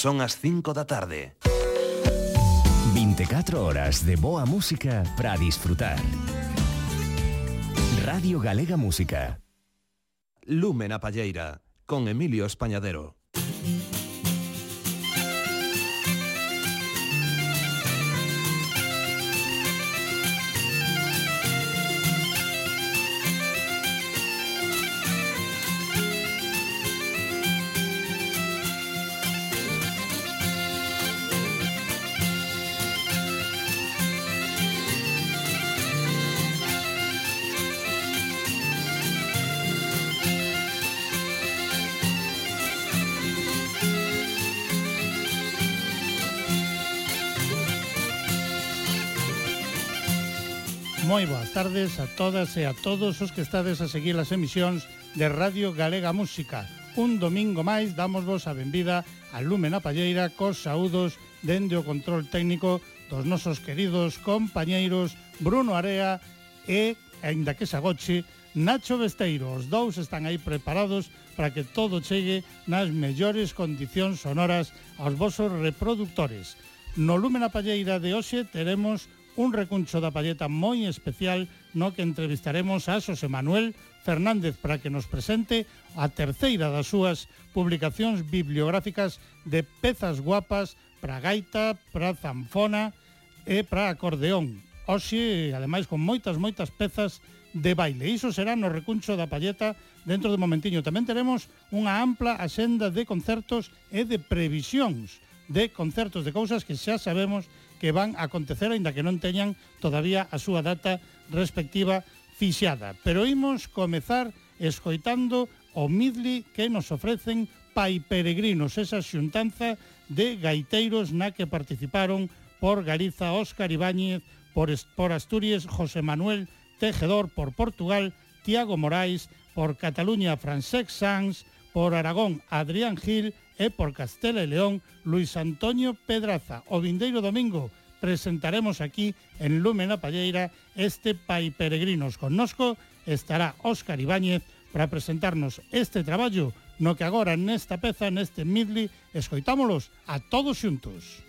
Son as 5 da tarde. 24 horas de boa música para disfrutar. Radio Galega Música. Lume na Palleira, con Emilio Españadero. moi boas tardes a todas e a todos os que estades a seguir as emisións de Radio Galega Música. Un domingo máis dámosvos a benvida a Lume na Palleira cos saúdos dende o control técnico dos nosos queridos compañeiros Bruno Area e, aínda que se agoche, Nacho Besteiro. Os dous están aí preparados para que todo chegue nas mellores condicións sonoras aos vosos reproductores. No Lume na Palleira de hoxe teremos un recuncho da palleta moi especial no que entrevistaremos a Xosé Manuel Fernández para que nos presente a terceira das súas publicacións bibliográficas de pezas guapas para gaita, para zanfona e para acordeón. Oxe, ademais, con moitas, moitas pezas de baile. Iso será no recuncho da palleta dentro de momentiño. Tamén teremos unha ampla axenda de concertos e de previsións de concertos de cousas que xa sabemos que van a acontecer aínda que non teñan todavía a súa data respectiva fixada. Pero imos comezar escoitando o midli que nos ofrecen Pai Peregrinos, esa xuntanza de gaiteiros na que participaron por Galiza Óscar Ibáñez, por, por Asturias José Manuel Tejedor, por Portugal Tiago Morais, por Cataluña Francesc Sanz, por Aragón Adrián Gil e por Castela e León Luis Antonio Pedraza. O vindeiro domingo presentaremos aquí en Lume na Palleira este Pai Peregrinos. Connosco estará Óscar Ibáñez para presentarnos este traballo no que agora nesta peza, neste midli, escoitámolos a todos xuntos.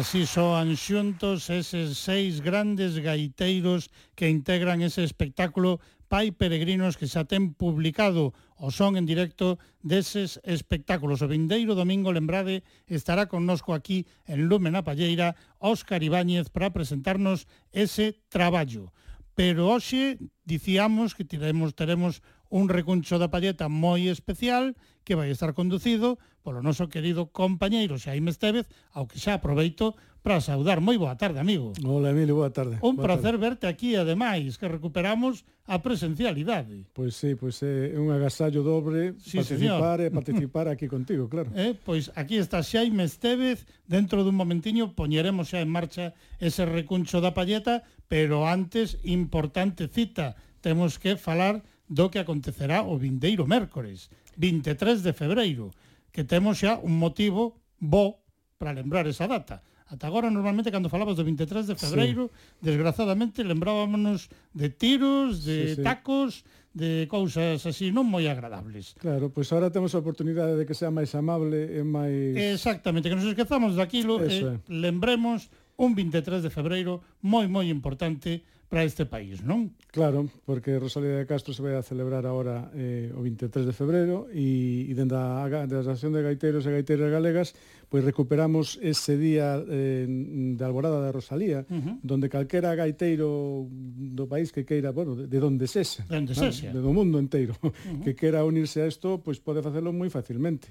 Así soan xuntos eses seis grandes gaiteiros que integran ese espectáculo Pai Peregrinos que xa ten publicado o son en directo deses espectáculos. O vindeiro domingo, lembrade, estará connosco aquí en Lumen a Palleira Óscar Ibáñez para presentarnos ese traballo. Pero hoxe dicíamos que teremos, teremos un recuncho da palleta moi especial que vai estar conducido polo noso querido compañeiro Xaime Estevez, ao que xa aproveito para saudar. Moi boa tarde, amigo. Hola, Emilio, boa tarde. Un boa placer tarde. verte aquí, ademais, que recuperamos a presencialidade. Pois sí, pois é un agasallo dobre sí, participar señor. e participar aquí contigo, claro. Eh, pois aquí está Xaime Estevez, dentro dun momentiño poñeremos xa en marcha ese recuncho da palleta, pero antes, importante cita, temos que falar do que acontecerá o vindeiro mércores, 23 de febreiro que temos xa un motivo bo para lembrar esa data. Ata agora, normalmente, cando falabas do 23 de febreiro, sí. desgraciadamente, lembrábamos de tiros, de sí, sí. tacos, de cousas así non moi agradables. Claro, pois pues agora temos a oportunidade de que sea máis amable e máis... Exactamente, que nos esquezamos daquilo Eso e eh, lembremos un 23 de febreiro moi moi importante para este país, non? Claro, porque Rosalía de Castro se vai a celebrar agora eh, o 23 de febreiro e, e dende a, da Asociación de Gaiteros e Gaiteiras Galegas pois recuperamos ese día eh, de Alborada da Rosalía, uh -huh. donde calquera gaiteiro do país que queira, bueno, de, de donde sexa, donde sexa. do mundo enteiro, uh -huh. que queira unirse a isto, pois pode facelo moi facilmente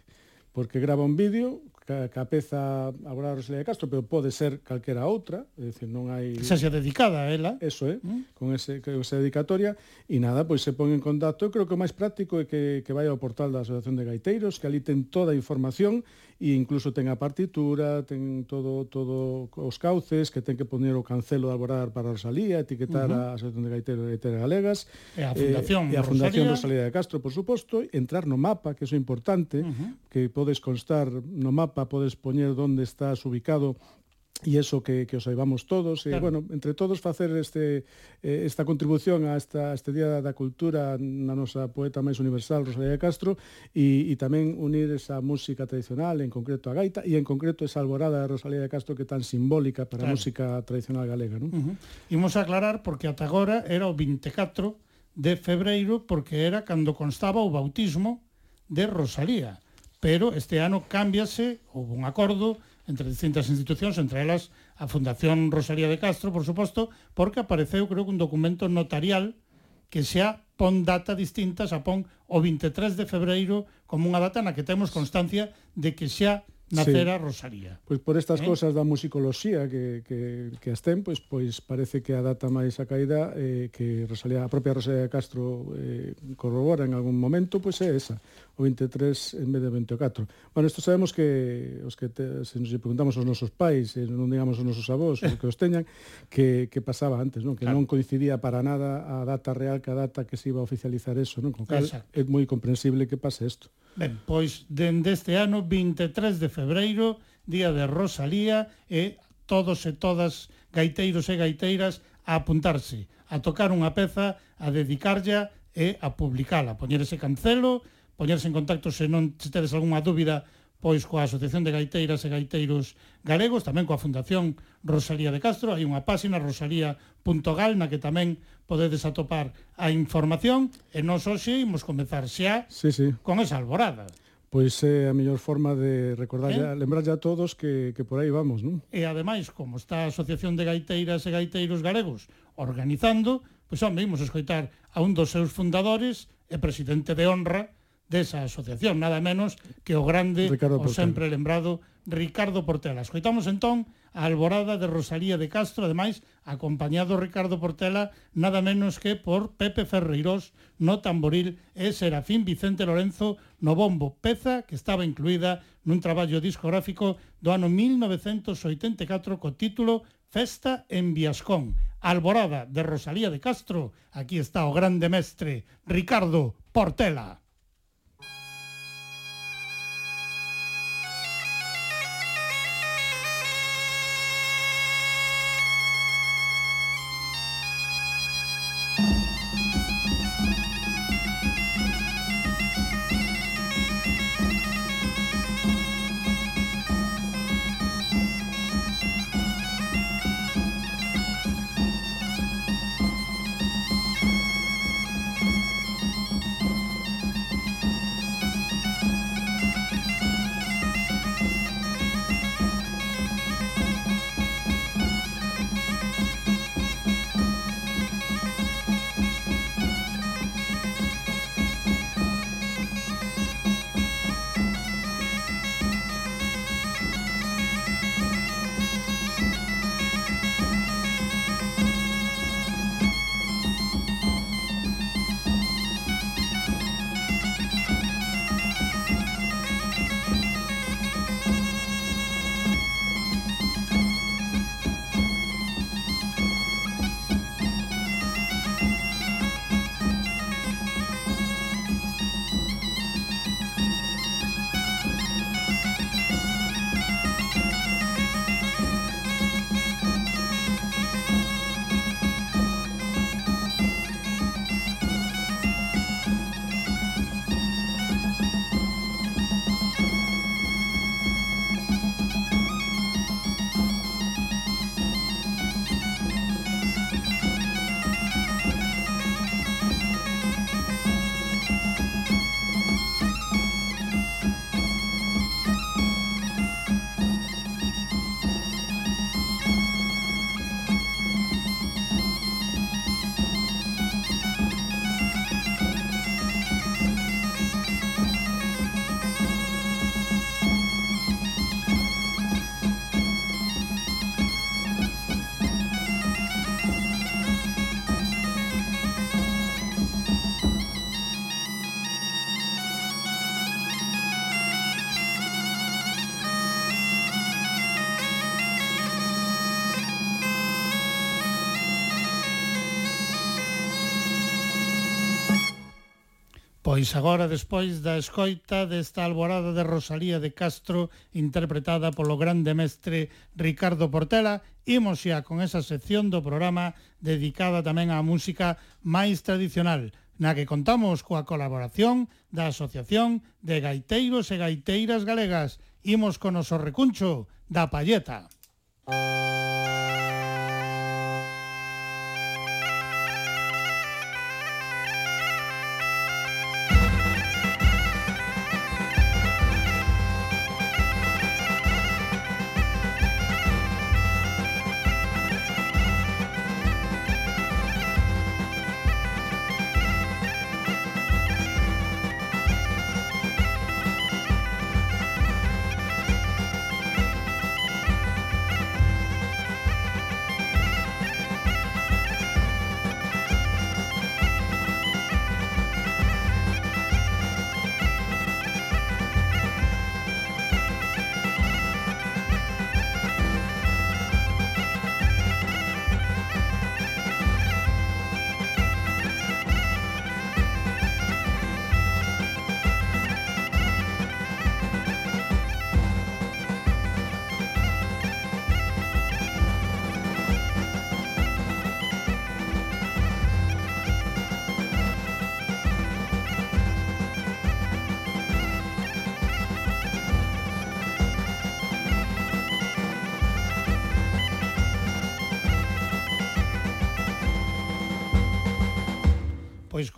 porque grava un vídeo capeza agora Rosalía de Castro, pero pode ser calquera outra, é dicir, non hai... Esa xa dedicada a ela. Eso é, mm. con, ese, con esa dedicatoria, e nada, pois se pon en contacto. Eu creo que o máis práctico é que, que vai ao portal da Asociación de Gaiteiros, que ali ten toda a información, e incluso ten a partitura, ten todo todo os cauces que ten que poner o cancelo de aborar para Rosalía, etiquetar uh -huh. a Asociación de Gaiteros e Gaiteras Galegas, e a Fundación, eh, e a Fundación Rosalía. Rosalía de Castro, por suposto, entrar no mapa, que é importante, uh -huh. que podes constar no mapa, podes poñer onde estás ubicado e eso que, que os saibamos todos e, claro. e bueno, entre todos facer este eh, esta contribución a esta a este Día da Cultura na nosa poeta máis universal Rosalía de Castro e, e tamén unir esa música tradicional en concreto a gaita e en concreto esa alborada de Rosalía de Castro que é tan simbólica para claro. a música tradicional galega, non? Uh -huh. Imos aclarar porque ata agora era o 24 de febreiro porque era cando constaba o bautismo de Rosalía, pero este ano cámbiase, houve un acordo entre distintas institucións, entre elas a Fundación Rosalía de Castro, por suposto, porque apareceu, creo que un documento notarial que xa pon data distinta, xa pon o 23 de febreiro como unha data na que temos constancia de que xa nacera sí. Rosalía. Pois por estas eh? cosas da musicoloxía que, que, que as ten, pois, pois parece que a data máis a caída eh, que Rosalía, a propia Rosalía de Castro eh, corrobora en algún momento, pois é esa o 23 en medio de 24. Bueno, isto sabemos que os que te, se nos preguntamos aos nosos pais, e non digamos aos nosos avós, os que os teñan, que, que pasaba antes, non? que claro. non coincidía para nada a data real que a data que se iba a oficializar eso, non? Con cal, Exacto. é moi comprensible que pase isto. Ben, pois dende este ano 23 de febreiro, día de Rosalía e todos e todas gaiteiros e gaiteiras a apuntarse, a tocar unha peza, a dedicarlla e a publicala, a poñer ese cancelo, poñerse en contacto se non se tedes algunha dúbida pois coa Asociación de Gaiteiras e Gaiteiros Galegos, tamén coa Fundación Rosalía de Castro, hai unha páxina rosalía.gal na que tamén podedes atopar a información e nos hoxe imos comezar xa sí, sí. con esa alborada. Pois é a mellor forma de recordar, eh? lembrar a todos que, que por aí vamos, non? E ademais, como está a Asociación de Gaiteiras e Gaiteiros Galegos organizando, pois hombre, imos escoitar a un dos seus fundadores e presidente de honra, desa asociación, nada menos que o grande, Ricardo Portela. o sempre lembrado, Ricardo Portela. Escoitamos entón a alborada de Rosalía de Castro, ademais, acompañado Ricardo Portela, nada menos que por Pepe Ferreirós no tamboril e Serafín Vicente Lorenzo no bombo, peza que estaba incluída nun traballo discográfico do ano 1984 co título Festa en Viascón. Alborada de Rosalía de Castro, aquí está o grande mestre Ricardo Portela. Pois agora, despois da escoita desta alborada de Rosalía de Castro, interpretada polo grande mestre Ricardo Portela, imos xa con esa sección do programa dedicada tamén á música máis tradicional, na que contamos coa colaboración da Asociación de Gaiteiros e Gaiteiras Galegas. Imos con o recuncho da Palleta. Música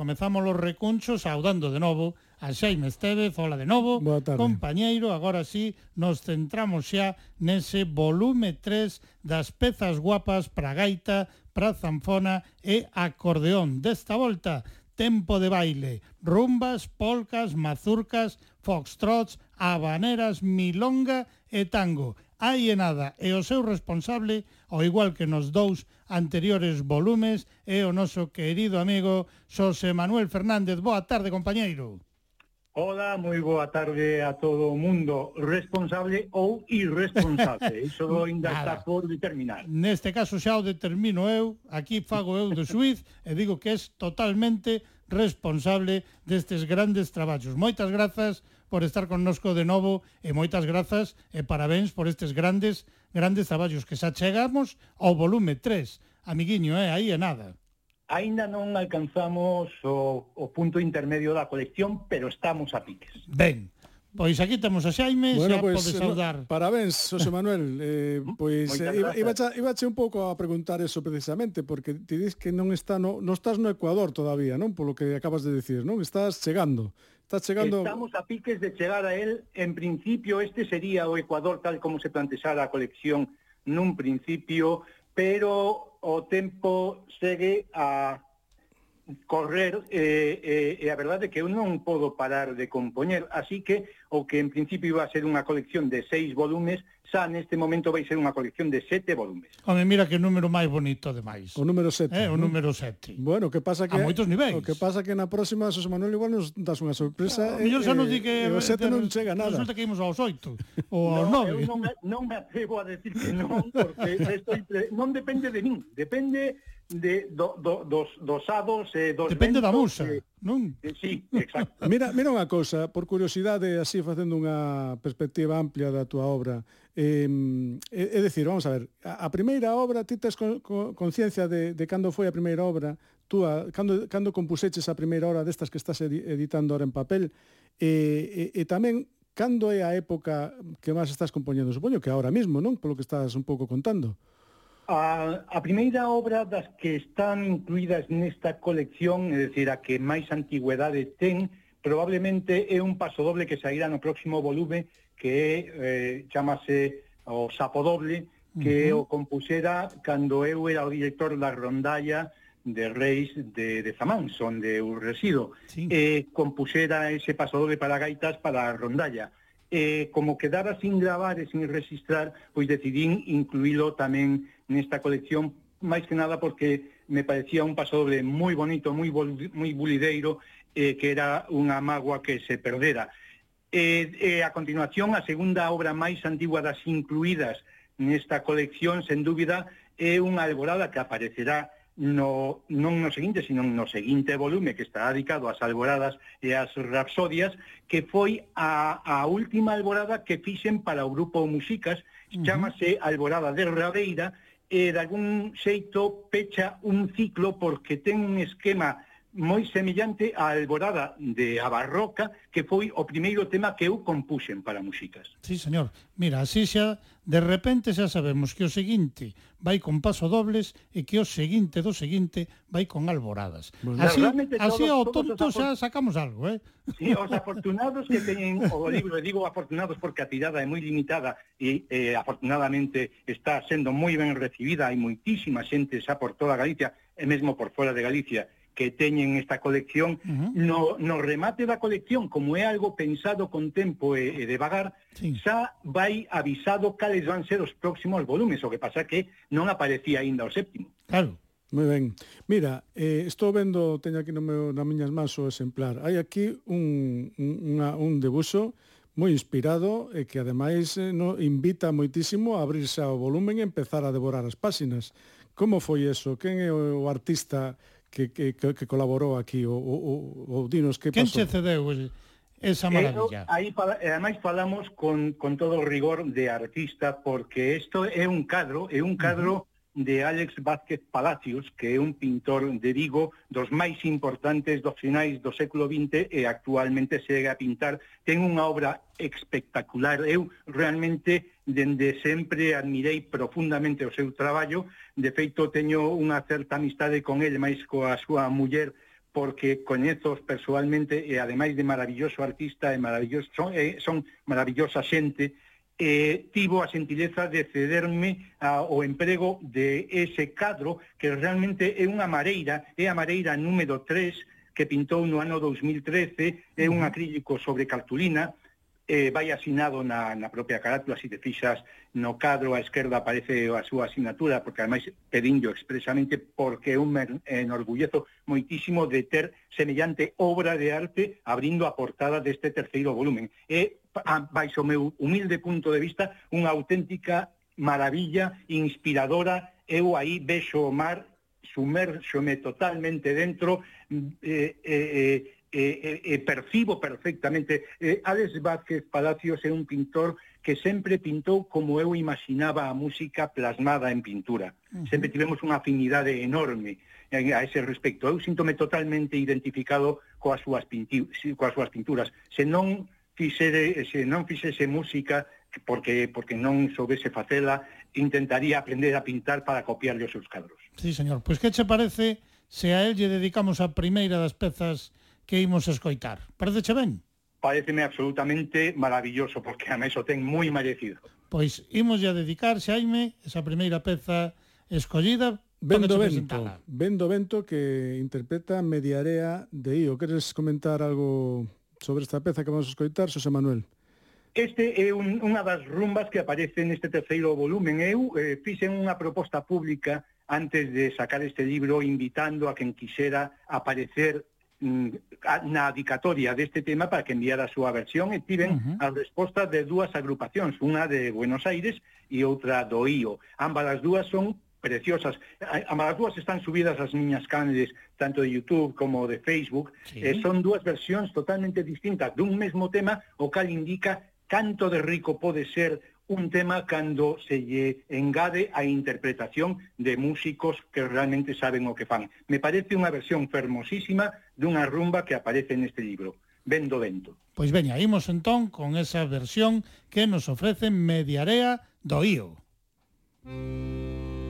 Comezamos os recunchos saudando de novo a Xaime Esteve, fola de novo, compañeiro, agora sí, nos centramos xa nese volume 3 das pezas guapas para gaita, para zanfona e acordeón. Desta volta, tempo de baile, rumbas, polcas, mazurcas, foxtrots, habaneras, milonga e tango. Hai e nada, e o seu responsable, ao igual que nos dous anteriores volumes é o noso querido amigo Xosé Manuel Fernández. Boa tarde, compañeiro. Hola, moi boa tarde a todo o mundo responsable ou irresponsable. Iso ainda está por determinar. Neste caso xa o determino eu, aquí fago eu do suiz e digo que é totalmente responsable destes grandes traballos. Moitas grazas, por estar connosco de novo e moitas grazas e parabéns por estes grandes, grandes traballos que xa chegamos ao volume 3. Amiguiño, eh, aí é nada. Ainda non alcanzamos o, o punto intermedio da colección, pero estamos a piques. Ben, Pois aquí temos a Xaime, bueno, xa pues, podes saudar. No, parabéns, José Manuel. eh, pois eh, iba, iba un pouco a preguntar eso precisamente, porque ti dis que non está no, non estás no Ecuador todavía, non? Polo que acabas de decir, non? Estás chegando. Está chegando... Estamos a piques de chegar a él. En principio, este sería o Ecuador tal como se plantexara a colección nun principio, pero o tempo segue a correr eh, eh, e a verdade é que eu non podo parar de compoñer, así que o que en principio iba a ser unha colección de seis volumes xa neste momento vai ser unha colección de sete volumes. Home, mira que número máis bonito ademais. O número sete. Eh, o número sete. Bueno, que pasa que... A moitos niveis. O que pasa que na próxima, Xosé Manuel, igual nos das unha sorpresa. Ah, o mellor xa eh, nos di que... Eh, o sete non chega nada. Resulta que imos aos oito, ou aos no, nove. Non, non me atrevo a decir que non, porque estoy, non depende de min, depende de do, do, dos dos ados e eh, dos Depende ventos, da musa, eh, non? Eh, sí, exacto. mira, mira unha cousa, por curiosidade, así facendo unha perspectiva amplia da túa obra. Eh, é dicir, vamos a ver, a primeira obra, ti tes conciencia de, de cando foi a primeira obra, tú a, cando, cando compuseches a primeira obra destas que estás editando ahora en papel, e, e, e tamén cando é a época que máis estás compoñendo? Supoño que agora mesmo, non? Polo que estás un pouco contando. A, a primeira obra das que están incluídas nesta colección, é dicir, a que máis antigüedade ten, probablemente é un paso doble que sairá no próximo volume que eh, chamase o Sapo Doble, que uh -huh. o compuxera cando eu era o director da rondalla de Reis de, de Zamáns, onde eu resido. Sí. Eh, compuxera ese pasodoble para gaitas para a rondalla. Eh, como quedara sin gravar e sin registrar, pois decidín incluílo tamén nesta colección, máis que nada porque me parecía un pasodoble moi bonito, moi, moi bulideiro, eh, que era unha magua que se perdera. E, e a continuación, a segunda obra máis antigua das incluídas nesta colección, sen dúbida, é unha alborada que aparecerá no, non no seguinte, sino no seguinte volume que está dedicado ás alboradas e ás rapsodias, que foi a, a última alborada que fixen para o grupo Musicas, chamase Alborada de Rabeira, e de algún xeito pecha un ciclo porque ten un esquema moi semellante á Alborada de A Barroca, que foi o primeiro tema que eu compuxen para músicas. Sí, señor. Mira, así xa, de repente xa sabemos que o seguinte vai con paso dobles e que o seguinte do seguinte vai con alboradas. Pues, así, todos, así ao tonto xa sacamos algo, eh? Sí, os afortunados que teñen o libro, digo afortunados porque a tirada é moi limitada e eh, afortunadamente está sendo moi ben recibida, hai moitísima xente xa por toda Galicia e mesmo por fora de Galicia que teñen esta colección. Uh -huh. no, no remate da colección, como é algo pensado con tempo e, e devagar, sí. xa vai avisado cales van ser os próximos volumes, o que pasa que non aparecía aínda o séptimo. Claro. Moi ben. Mira, eh, estou vendo, teño aquí no meu, na miñas más o exemplar. Hai aquí un, un, unha, un debuxo moi inspirado e que ademais eh, no, invita moitísimo a abrirse ao volumen e empezar a devorar as páxinas. Como foi eso? Quen é o artista que, que, que colaborou aquí o, o, o, o dinos que pasou. Quen che cedeu esa eh, maravilla? Eh, aí, ademais, falamos con, con todo o rigor de artista, porque isto é un cadro, é un cadro uh -huh de Álex Vázquez Palacios, que é un pintor de Vigo dos máis importantes dos finais do século XX e actualmente segue a pintar. Ten unha obra espectacular. Eu realmente dende sempre admirei profundamente o seu traballo. De feito, teño unha certa amistade con ele, máis coa súa muller, porque coñezos persoalmente e ademais de maravilloso artista e maravilloso son, eh, son maravillosa xente eh, tivo a gentileza de cederme a, o emprego de ese cadro que realmente é unha mareira, é a mareira número 3 que pintou no ano 2013, é un acrílico sobre cartulina, eh, vai asinado na, na propia carátula, se te fixas no cadro á esquerda aparece a súa asignatura, porque ademais pedinlo expresamente porque eu me enorgullezo moitísimo de ter semellante obra de arte abrindo a portada deste terceiro volumen. É baixo o meu humilde punto de vista, unha auténtica maravilla inspiradora. Eu aí vexo o mar, sumerxome totalmente dentro, eh, eh, eh, eh, percibo perfectamente. Eh, Alex Vázquez Palacios é un pintor que sempre pintou como eu imaginaba a música plasmada en pintura. Uh -huh. Sempre tivemos unha afinidade enorme a ese respecto. Eu síntome totalmente identificado coas súas, coas súas pinturas. Se non fixere, se non fixese música porque porque non soubese facela, intentaría aprender a pintar para copiarle os seus cadros. Sí, señor. Pois que che parece se a el lle dedicamos a primeira das pezas que imos escoitar? Pareceche ben? Pareceme absolutamente maravilloso, porque a meso ten moi merecido. Pois imos a dedicar, Xaime, esa primeira peza escollida Vendo Vento, Vendo Vento que interpreta Mediarea de Io. Queres comentar algo sobre esta peza que vamos a escoitar, Xosé Manuel. Este é un, unha das rumbas que aparece neste terceiro volumen. Eu eh, fixen unha proposta pública antes de sacar este libro invitando a quen quixera aparecer mm, na adicatoria deste tema para que enviara a súa versión e tiven uh -huh. as respostas de dúas agrupacións, unha de Buenos Aires e outra do IO. Ambas as dúas son preciosas. Ambas as dúas están subidas as miñas canles tanto de YouTube como de Facebook, sí. eh, son dúas versións totalmente distintas dun mesmo tema, o cal indica canto de rico pode ser un tema cando se lle engade a interpretación de músicos que realmente saben o que fan. Me parece unha versión fermosísima dunha rumba que aparece neste libro, Vendo Vento. Pois veña, imos entón con esa versión que nos ofrece Mediarea do Io. Música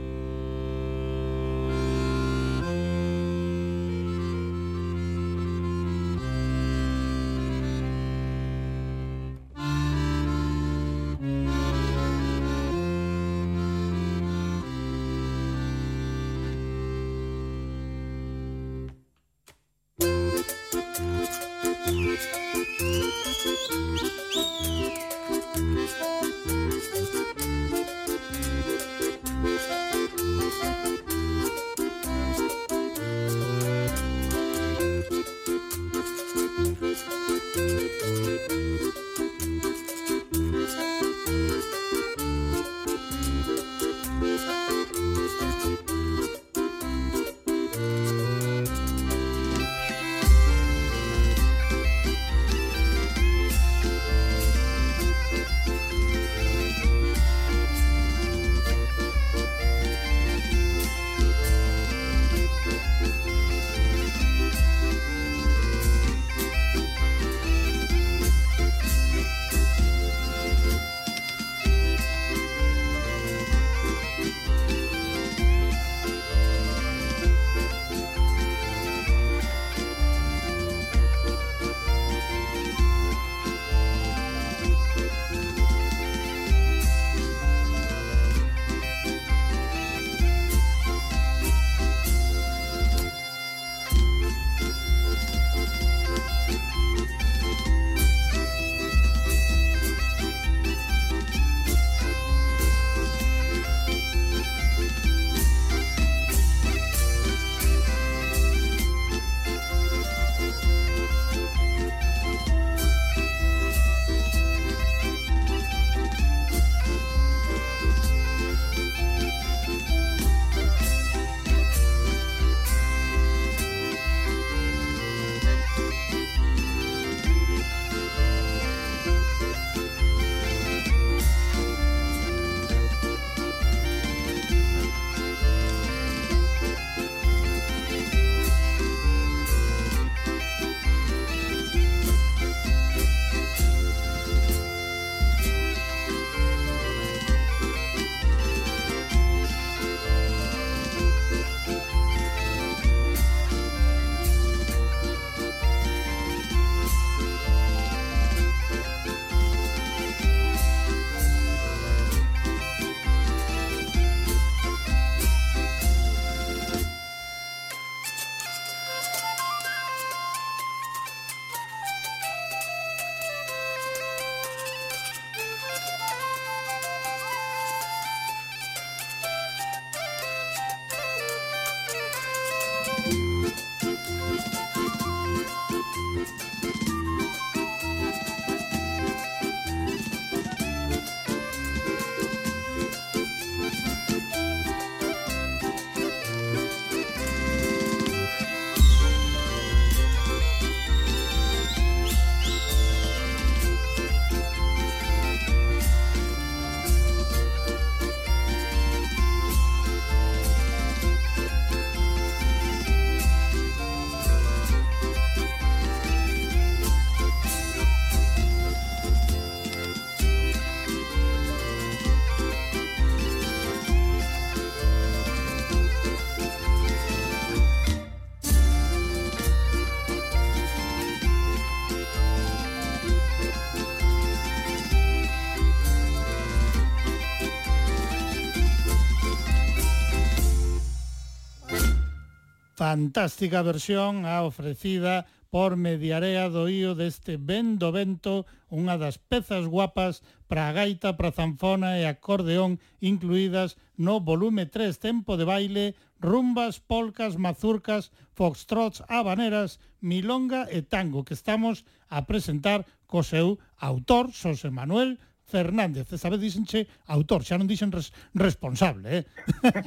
fantástica versión a ofrecida por Mediarea do Ío deste Vendo Vento, unha das pezas guapas para a gaita, para a zanfona e acordeón incluídas no volume 3 Tempo de baile, rumbas, polcas, mazurcas, foxtrots, habaneras, milonga e tango que estamos a presentar co seu autor, Xosé Manuel Fernández. Esta vez dixenche autor, xa non dixen res, responsable, eh?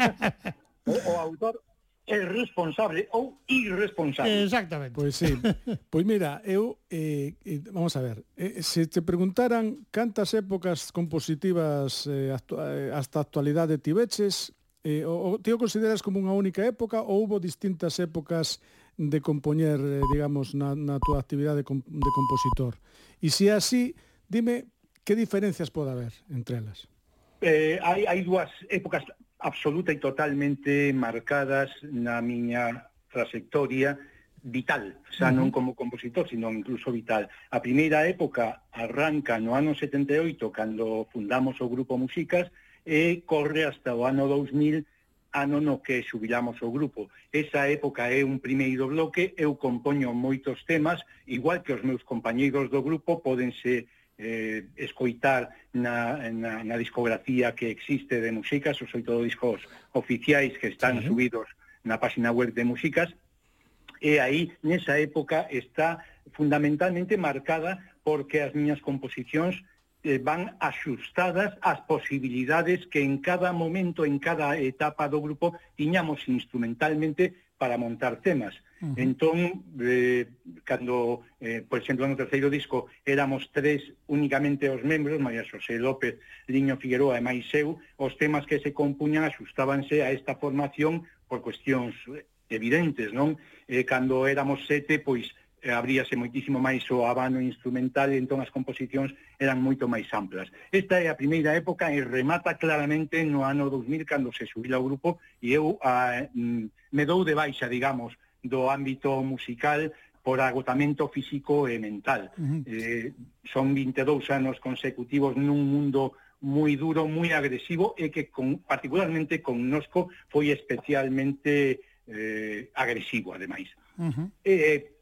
o, o autor é responsable ou irresponsable. Exactamente. Pois sí. Pois mira, eu eh, eh, vamos a ver, eh, se te preguntaran cantas épocas compositivas eh, actu eh, hasta a actualidade tiveches, eh, o, o ti o consideras como unha única época ou hubo distintas épocas de compoñer, eh, digamos, na, na túa actividade de, comp de compositor? E se é así, dime que diferencias pode haber entre elas? Eh, hai, hai dúas épocas absoluta e totalmente marcadas na miña trayectoria vital, xa non como compositor, sino incluso vital. A primeira época arranca no ano 78, cando fundamos o grupo Musicas, e corre hasta o ano 2000, ano no que xubilamos o grupo. Esa época é un primeiro bloque, eu compoño moitos temas, igual que os meus compañeiros do grupo podense eh, escoitar na, na, na discografía que existe de músicas, ou todo discos oficiais que están sí. subidos na página web de músicas, e aí, nesa época, está fundamentalmente marcada porque as miñas composicións eh, van axustadas ás posibilidades que en cada momento, en cada etapa do grupo, tiñamos instrumentalmente para montar temas. Uh -huh. Entón, eh, cando, eh, por exemplo, no terceiro disco éramos tres únicamente os membros, María Xosé López, Liño Figueroa e máis eu, os temas que se compuñan axustábanse a esta formación por cuestións evidentes, non? Eh, cando éramos sete, pois, eh, abríase moitísimo máis o abano instrumental e entón as composicións eran moito máis amplas. Esta é a primeira época e remata claramente no ano 2000 cando se subila o grupo e eu a, mm, me dou de baixa, digamos, do ámbito musical por agotamento físico e mental. Uh -huh. eh, son 22 anos consecutivos nun mundo moi duro, moi agresivo e que con, particularmente con Nosco foi especialmente eh, agresivo, ademais. Uh -huh. eh,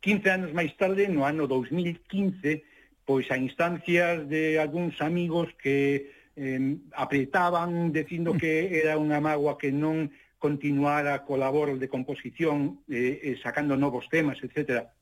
15 anos máis tarde, no ano 2015, pois a instancias de algúns amigos que eh, apretaban dicindo mm. que era unha mágoa que non continuar a colabor de composición eh, eh, sacando novos temas, etcétera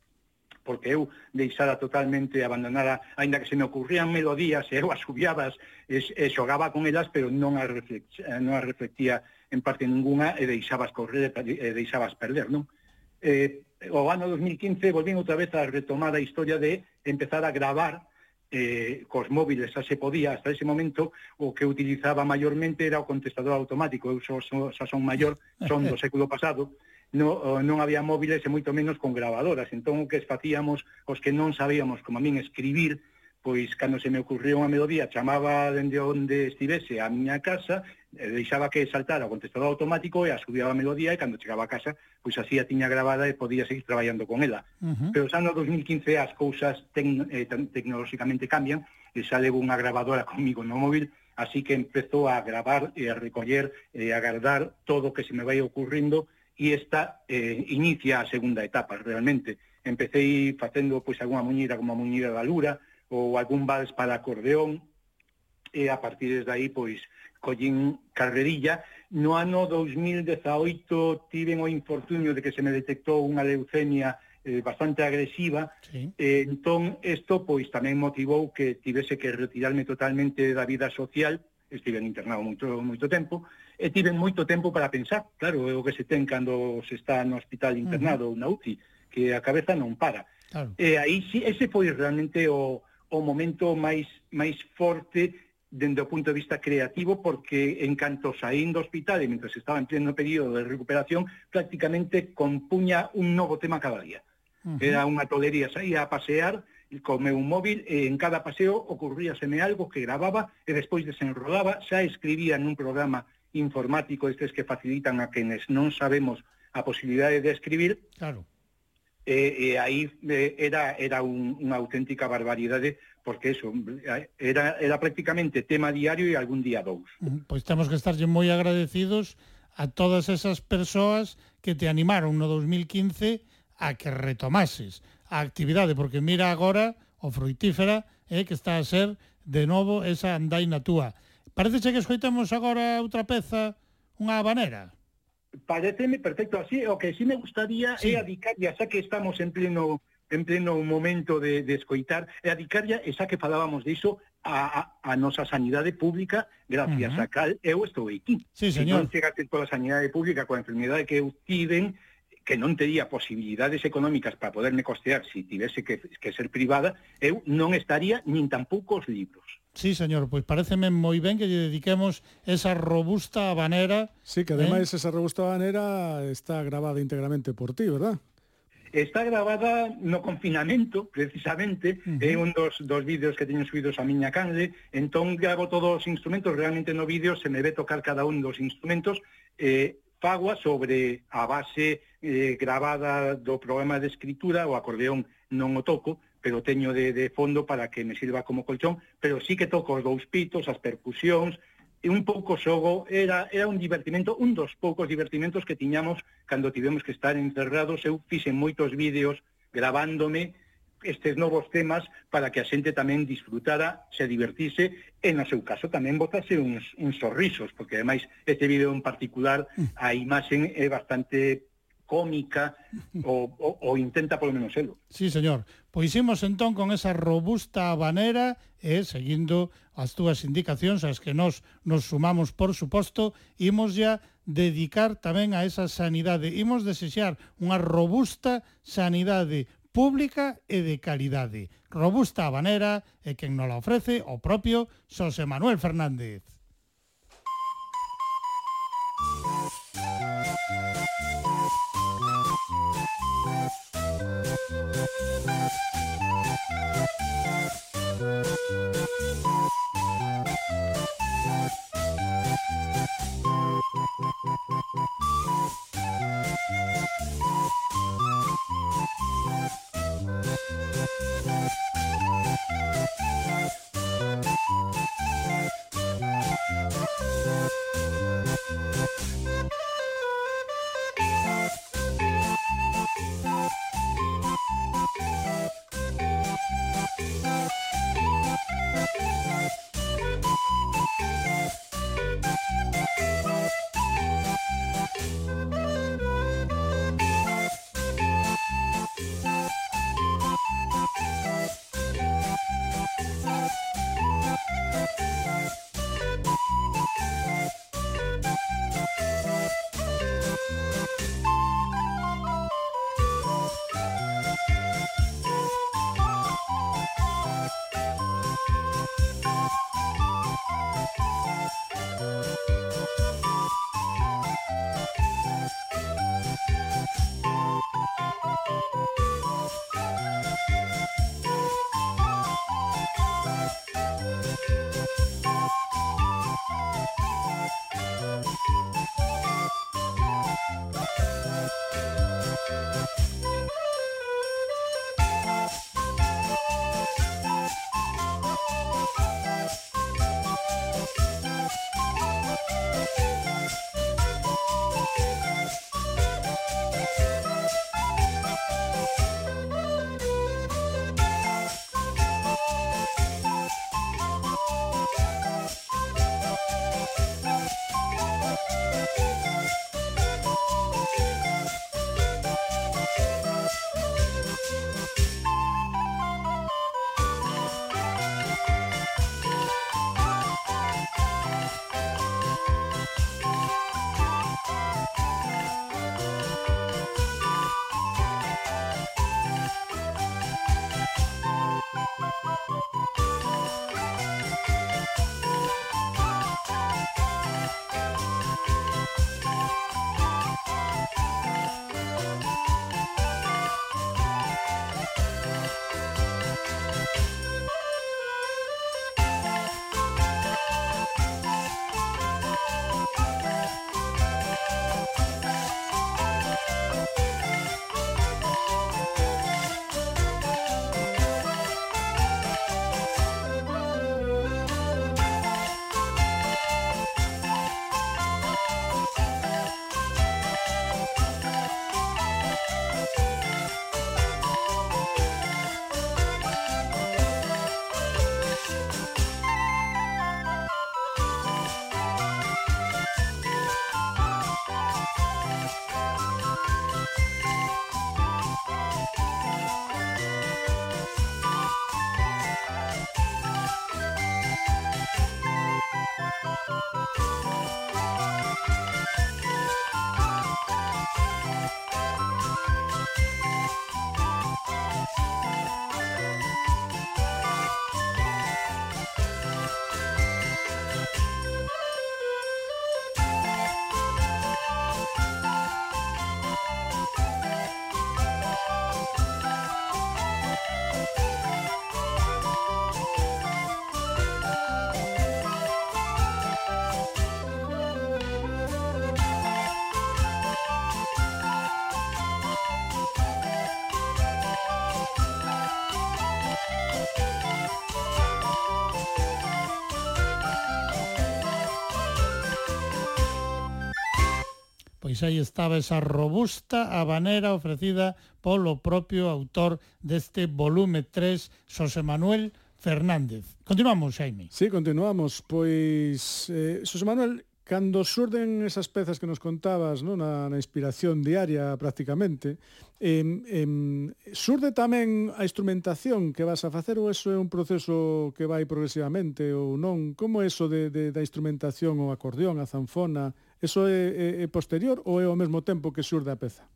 porque eu deixara totalmente abandonada, aínda que se me ocurrían melodías e eu as subiabas e, e xogaba con elas, pero non as, eh, non as reflectía en parte ninguna e deixabas correr e deixabas perder, non? Eh, o ano 2015 volvín outra vez a retomar a historia de empezar a gravar eh, cos móviles xa se podía hasta ese momento o que utilizaba maiormente era o contestador automático. Eu so, so, xa son maior, son do século pasado. No, non había móviles e moito menos con gravadoras. Entón o que facíamos os que non sabíamos como a min escribir pois cando se me ocurriu unha melodía chamaba dende onde estivese a miña casa e deixaba que saltara o contestador automático e a subía a melodía e cando chegaba a casa pois así a tiña grabada e podía seguir traballando con ela uh -huh. pero xa no 2015 as cousas tec eh, tecnolóxicamente cambian e xa levo unha grabadora comigo no móvil así que empezó a gravar e a recoller e a guardar todo o que se me vai ocurrindo e esta eh, inicia a segunda etapa realmente. Empecé facendo pois algunha muñida como a muñida da lura, ou algún vals para acordeón, e a partir desde aí, pois, collín carrerilla. No ano 2018 tiven o infortunio de que se me detectou unha leucemia eh, bastante agresiva, sí. eh, entón isto pois tamén motivou que tivese que retirarme totalmente da vida social, estive internado moito moito tempo, e tiven moito tempo para pensar, claro, é o que se ten cando se está no hospital internado uh -huh. ou na UCI, que a cabeza non para. Claro. E aí sí, ese foi realmente o, o momento máis máis forte dende o punto de vista creativo porque en canto saín do hospital e mentre estaba en pleno período de recuperación prácticamente compuña un novo tema cada día. Uh -huh. Era unha tolería, saía a pasear co meu móvil e en cada paseo ocurríaseme algo que grababa e despois desenrodaba, xa escribía nun programa informático estes que facilitan a quenes non sabemos a posibilidade de escribir, claro e, e aí eh, era, era un, unha auténtica barbaridade porque eso era, era prácticamente tema diario e algún día dous. Mm, pois temos que estarlle moi agradecidos a todas esas persoas que te animaron no 2015 a que retomases a actividade, porque mira agora o fruitífera eh, que está a ser de novo esa andaina túa. Parece que escoitamos agora outra peza, unha habanera. Pareceme perfecto así, o que sí me gustaría sí. é adicarlle, xa que estamos en pleno en pleno momento de, de escoitar, e adicarlle, xa que falábamos diso, a, a, a nosa sanidade pública gracias uh -huh. a cal eu estou aquí. Sí, señor. E non toda a pola sanidade pública coa enfermidade que eu tiven, uh que non tería posibilidades económicas para poderme costear se si tivese que, que ser privada, eu non estaría nin tampouco os libros. Sí, señor, pois pareceme moi ben que lle dediquemos esa robusta habanera. Sí, que ademais eh? esa robusta habanera está grabada íntegramente por ti, verdad? Está grabada no confinamento, precisamente, uh -huh. é un dos, dos vídeos que teño subidos a miña canle, entón gravo todos os instrumentos, realmente no vídeo se me ve tocar cada un dos instrumentos, eh, fagua sobre a base eh, gravada do programa de escritura, o acordeón non o toco, pero teño de, de fondo para que me sirva como colchón, pero sí que toco os dous pitos, as percusións, e un pouco xogo, era, era un divertimento, un dos poucos divertimentos que tiñamos cando tivemos que estar encerrados. Eu fixen moitos vídeos grabándome estes novos temas para que a xente tamén disfrutara, se divertise e no seu caso tamén botase uns, uns sorrisos, porque ademais este vídeo en particular a imaxen é bastante cómica ou, ou, ou intenta polo menos elo. Sí, señor. Pois imos entón con esa robusta habanera e eh, seguindo as túas indicacións, as que nos nos sumamos, por suposto, imos ya dedicar tamén a esa sanidade. Imos desexar unha robusta sanidade pública e de calidade. Robusta a banera e quen nos la ofrece o propio Xosé Manuel Fernández. Pois aí estaba esa robusta habanera ofrecida polo propio autor deste volume 3, Xosé Manuel Fernández. Continuamos, Jaime. Sí, continuamos. Pois, eh, Xosé Manuel, cando surden esas pezas que nos contabas non? Na, na inspiración diaria prácticamente eh, eh, surde tamén a instrumentación que vas a facer ou eso é un proceso que vai progresivamente ou non? Como é eso de, de, da instrumentación o acordeón, a zanfona, Eso é, é, é posterior ou é ao mesmo tempo que surde a peza?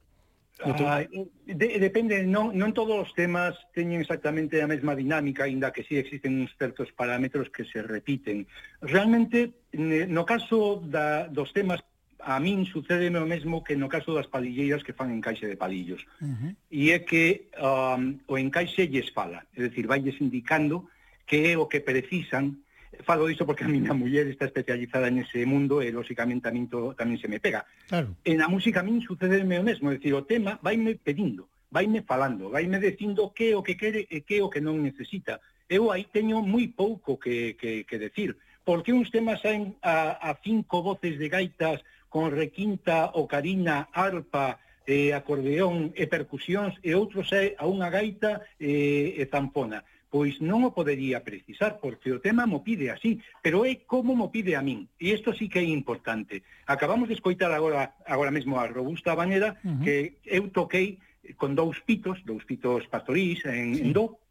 Ah, de, depende, non, non todos os temas teñen exactamente a mesma dinámica, aínda que si sí existen uns certos parámetros que se repiten. Realmente, no caso da, dos temas, a min sucede o mesmo que no caso das palilleiras que fan encaixe de palillos. Uh -huh. E é que um, o encaixe lles fala, é dicir, vailles indicando que é o que precisan Falo disto porque a miña muller está especializada nese mundo e, lóxicamente, a min to, tamén se me pega. Claro. En a música a min sucede o mesmo, é dicir, o tema vaime pedindo, vaime falando, vaime dicindo que o que quere e que o que non necesita. Eu aí teño moi pouco que, que, que decir, porque uns temas saen a, a cinco voces de gaitas con requinta, ocarina, arpa, eh, acordeón e percusións e outros é a unha gaita eh, e zampona pois non o podería precisar, porque o tema mo pide así, pero é como mo pide a min, e isto sí que é importante. Acabamos de escoitar agora, agora mesmo a Robusta Bañeda, uh -huh. que eu toquei con dous pitos, dous pitos pastorís en, sí. en do,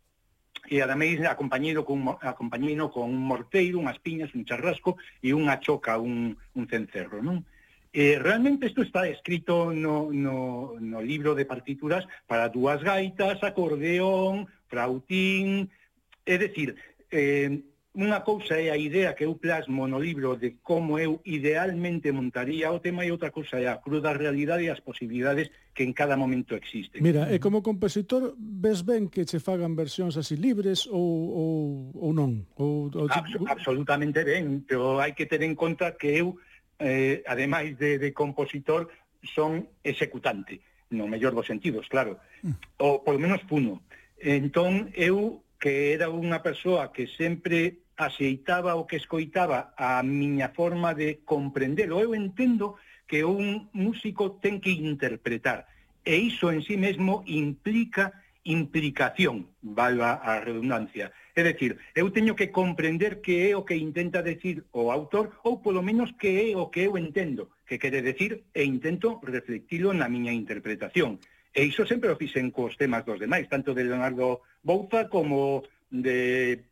e ademais acompañeiro con, acompañeino con un morteiro, unhas piñas, un charrasco e unha choca, un, un cencerro, non? Eh, realmente isto está escrito no, no, no libro de partituras para dúas gaitas, acordeón, frautín... É dicir, eh, unha cousa é a idea que eu plasmo no libro de como eu idealmente montaría o tema e outra cousa é a cruda realidade e as posibilidades que en cada momento existen. Mira, e como compositor ves ben que che fagan versións así libres ou, ou, ou non? Ou, ou... Abs absolutamente ben, pero hai que ter en conta que eu eh, ademais de, de compositor, son executante, no mellor dos sentidos, claro, mm. ou polo menos puno. Entón, eu, que era unha persoa que sempre aceitaba o que escoitaba a miña forma de comprendelo, eu entendo que un músico ten que interpretar, e iso en sí mesmo implica implicación, valga a redundancia, É dicir, eu teño que comprender que é o que intenta decir o autor ou polo menos que é o que eu entendo, que quere decir e intento reflectilo na miña interpretación. E iso sempre o fixen cos temas dos demais, tanto de Leonardo Bouza como de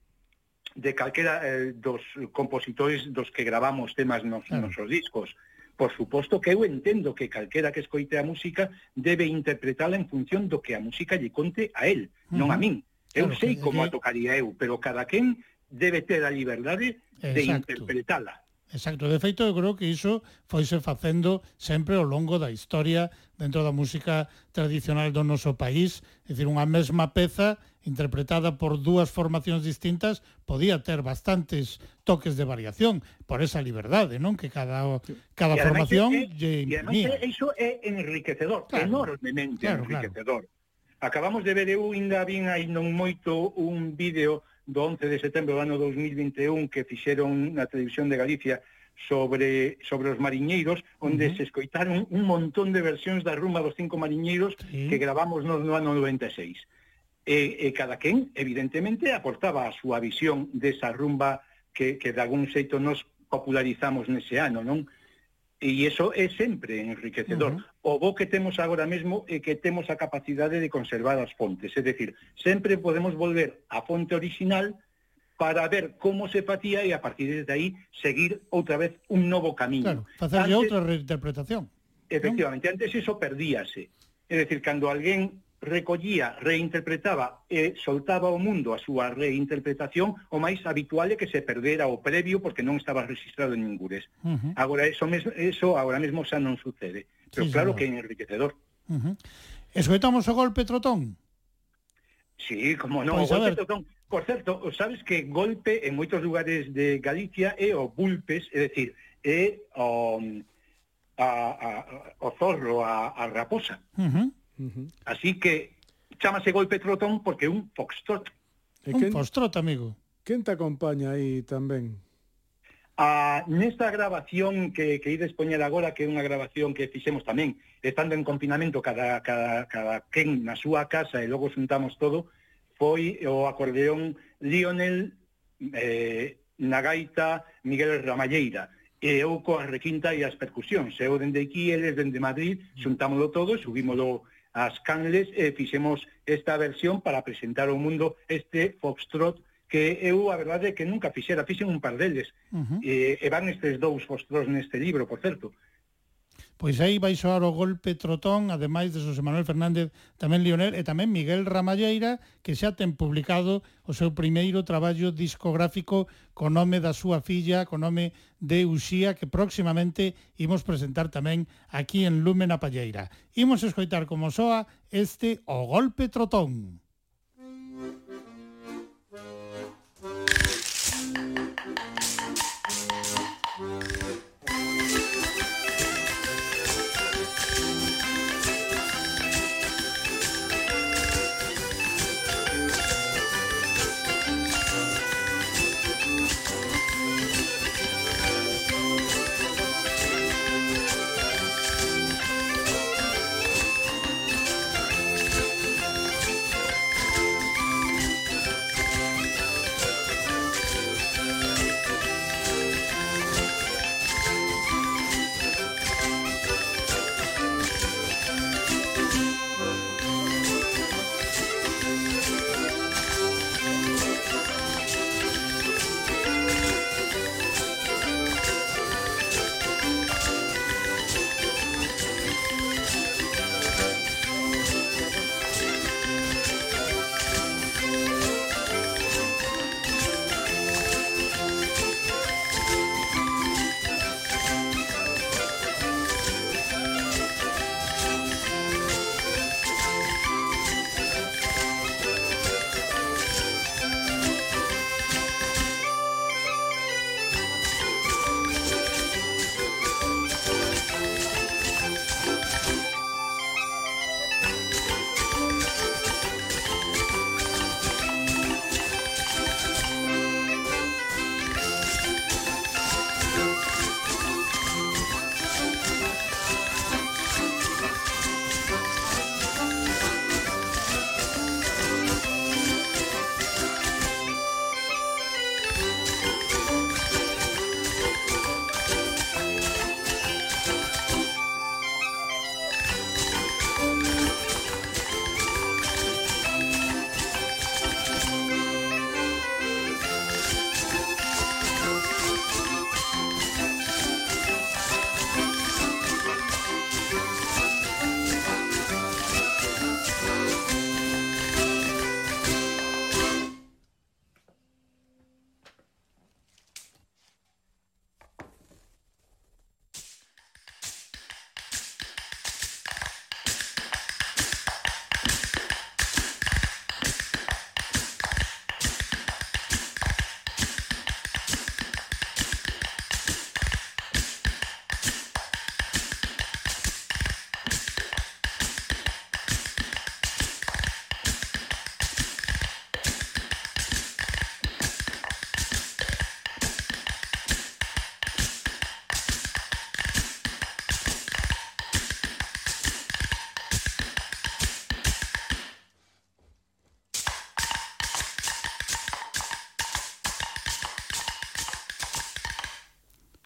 de calquera eh, dos compositores dos que gravamos temas nos claro. nosos discos. Por suposto que eu entendo que calquera que escoite a música debe interpretala en función do que a música lle conte a él, uh -huh. non a min Eu claro, sei como que... a tocaría eu, pero cada quen debe ter a liberdade Exacto. de interpretala. Exacto, de feito eu creo que iso foise facendo sempre ao longo da historia dentro da música tradicional do noso país, é dicir, unha mesma peza interpretada por dúas formacións distintas podía ter bastantes toques de variación por esa liberdade, non? Que cada cada formación lle imprimía. E iso é enriquecedor, claro, enormemente claro, enriquecedor. Claro. Acabamos de ver, eu ainda vin aí non moito un vídeo do 11 de setembro do ano 2021 que fixeron na televisión de Galicia sobre sobre os mariñeiros, onde uh -huh. se escoitaron un montón de versións da rumba dos cinco mariñeiros sí. que gravamos no, no ano 96. E, e cada quen, evidentemente, aportaba a súa visión desa rumba que, que de algún xeito nos popularizamos nese ano, non? E iso é sempre enriquecedor. Uh -huh. O bo que temos agora mesmo é que temos a capacidade de conservar as fontes, é dicir, sempre podemos volver á fonte original para ver como se facía e a partir de aí seguir outra vez un novo camiño. Claro, facerlle outra reinterpretación. Efectivamente, antes eso perdíase. É dicir, cando alguén recollía, reinterpretaba e soltaba ao mundo a súa reinterpretación, o máis habitual é que se perdera o previo porque non estaba registrado en ningures. Uh -huh. Agora, eso, mes, eso agora mesmo xa non sucede. Pero sí, claro señor. que é enriquecedor. Uh -huh. Escoitamos o golpe trotón? Sí, como non, pues, pois, o golpe trotón. Por certo, sabes que golpe en moitos lugares de Galicia é o bulpes, é dicir, é o, mm, a, a, o zorro, a, a raposa. Uh -huh. Uh -huh. Así que chamase golpe trotón porque é un foxtrot. E. Un foxtrot, amigo. Quen te acompaña aí tamén? A, nesta grabación que, que ides poñer agora, que é unha grabación que fixemos tamén, estando en confinamento cada, cada, cada quen na súa casa e logo xuntamos todo, foi o acordeón Lionel eh, na gaita Miguel Ramalleira e eu coa requinta e as percusións. Eu dende aquí, eles dende Madrid, xuntámoslo todo, subímoslo ás canles e fixemos esta versión para presentar ao mundo este foxtrot que eu a verdade é que nunca fixera, fixen un par deles. Uh eh, -huh. e, e van estes dous foxtrots neste libro, por certo, Pois aí vai soar o golpe trotón, ademais de José Manuel Fernández, tamén Lionel e tamén Miguel Ramalleira, que xa ten publicado o seu primeiro traballo discográfico co nome da súa filla, co nome de Uxía, que próximamente imos presentar tamén aquí en Lúmena Palleira. Imos escoitar como soa este O Golpe Trotón.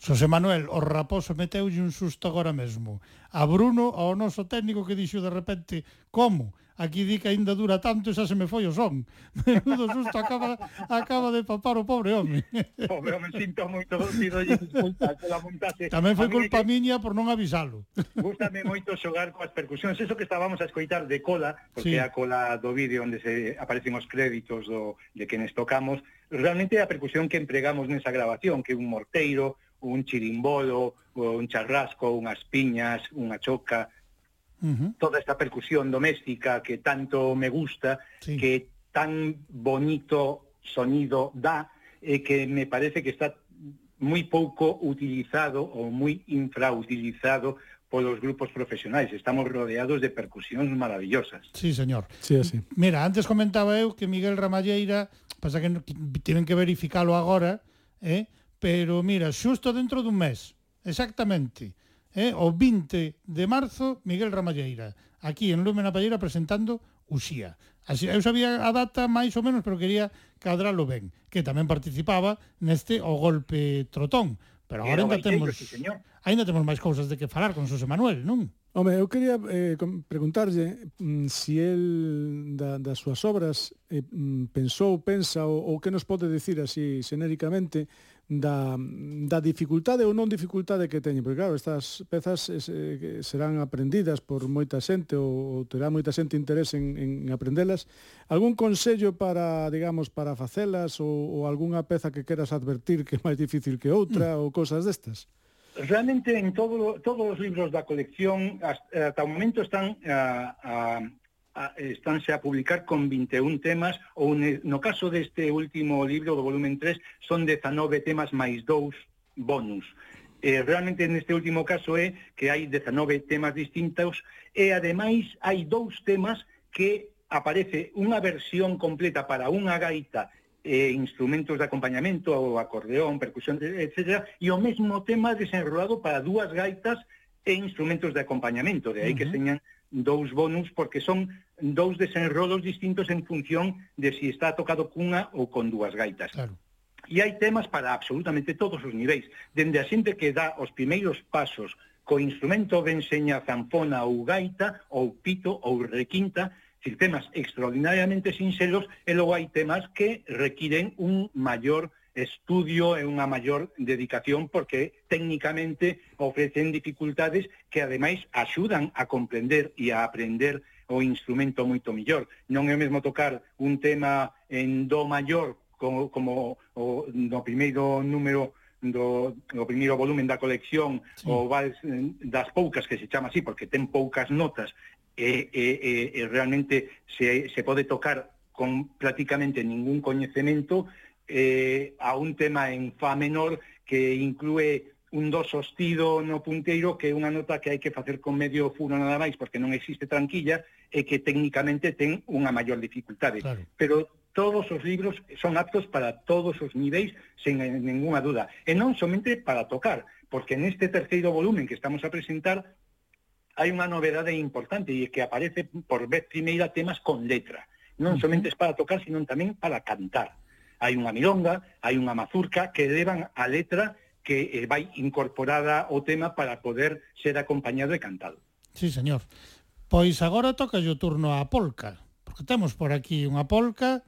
Xosé Manuel, o raposo meteulle un susto agora mesmo. A Bruno, ao noso técnico que dixo de repente, como? Aquí di que aínda dura tanto e xa se me foi o son. Menudo susto acaba, acaba de papar o pobre home. Pobre home, sinto moito, pido disculpas pola montase. Tamén foi culpa que... miña por non avisalo. Gústame moito xogar coas percusións. Eso que estábamos a escoitar de cola, porque sí. a cola do vídeo onde se aparecen os créditos do, de quenes tocamos, realmente a percusión que empregamos nesa grabación, que un morteiro, un chirimbolo, un charrasco, unhas piñas, unha choca, uh -huh. toda esta percusión doméstica que tanto me gusta, sí. que tan bonito sonido dá, e que me parece que está moi pouco utilizado ou moi infrautilizado polos grupos profesionais. Estamos rodeados de percusións maravillosas. Sí, señor. Sí, así. Mira, antes comentaba eu que Miguel Ramalleira, pasa que tienen que verificalo agora, eh? pero mira, xusto dentro dun mes, exactamente, eh, o 20 de marzo, Miguel Ramalleira, aquí en Lume na Palleira presentando Uxía. Así, eu sabía a data máis ou menos, pero quería cadralo ben, que tamén participaba neste o golpe trotón. Pero agora ainda temos, sí, ainda temos máis cousas de que falar con Xosé Manuel, non? Home, eu quería eh, preguntarlle mm, si el da, das súas obras eh, mm, pensou, pensa ou, ou que nos pode decir así xenéricamente da, da dificultade ou non dificultade que teñen, porque claro, estas pezas es, eh, serán aprendidas por moita xente ou, ou terá moita xente interés en, en aprendelas. Algún consello para, digamos, para facelas ou, ou algunha peza que queras advertir que é máis difícil que outra mm. ou cosas destas? Realmente en todo, todos os libros da colección hasta, eh, hasta o momento están eh, a, a, a, estánse a publicar con 21 temas, ou ne, no caso deste último libro do volumen 3, son 19 temas máis dous bonus. Eh, realmente neste último caso é que hai 19 temas distintos e ademais hai dous temas que aparece unha versión completa para unha gaita e instrumentos de acompañamento, o acordeón, percusión, etc. E o mesmo tema desenrolado para dúas gaitas e instrumentos de acompañamento. De aí uh -huh. que señan dous bonus, porque son dous desenrolos distintos en función de si está tocado cunha ou con dúas gaitas. Claro. E hai temas para absolutamente todos os niveis, dende a xente que dá os primeiros pasos co instrumento de enseña zanfona ou gaita, ou pito ou requinta, decir, temas extraordinariamente sinxelos, e logo hai temas que requiren un maior estudio e unha maior dedicación porque técnicamente ofrecen dificultades que ademais axudan a comprender e a aprender o instrumento moito millor. Non é o mesmo tocar un tema en do maior como, como o, no primeiro número do, do primeiro volumen da colección sí. o vals eh, das poucas que se chama así porque ten poucas notas e, e, e, e realmente se, se pode tocar con prácticamente ningún coñecemento eh, a un tema en fa menor que inclúe un do sostido no punteiro que é unha nota que hai que facer con medio furo nada máis porque non existe tranquilla e que técnicamente ten unha maior dificultade. Claro. Pero todos os libros son aptos para todos os niveis sen ninguna duda. E non somente para tocar, porque neste terceiro volumen que estamos a presentar hai unha novedade importante e que aparece por vez primeira temas con letra. Non somente para tocar, sino tamén para cantar. Hai unha milonga, hai unha mazurca que levan a letra que eh, vai incorporada ao tema para poder ser acompañado e cantado. Sí, señor. Pois agora toca o turno a polca, porque temos por aquí unha polca,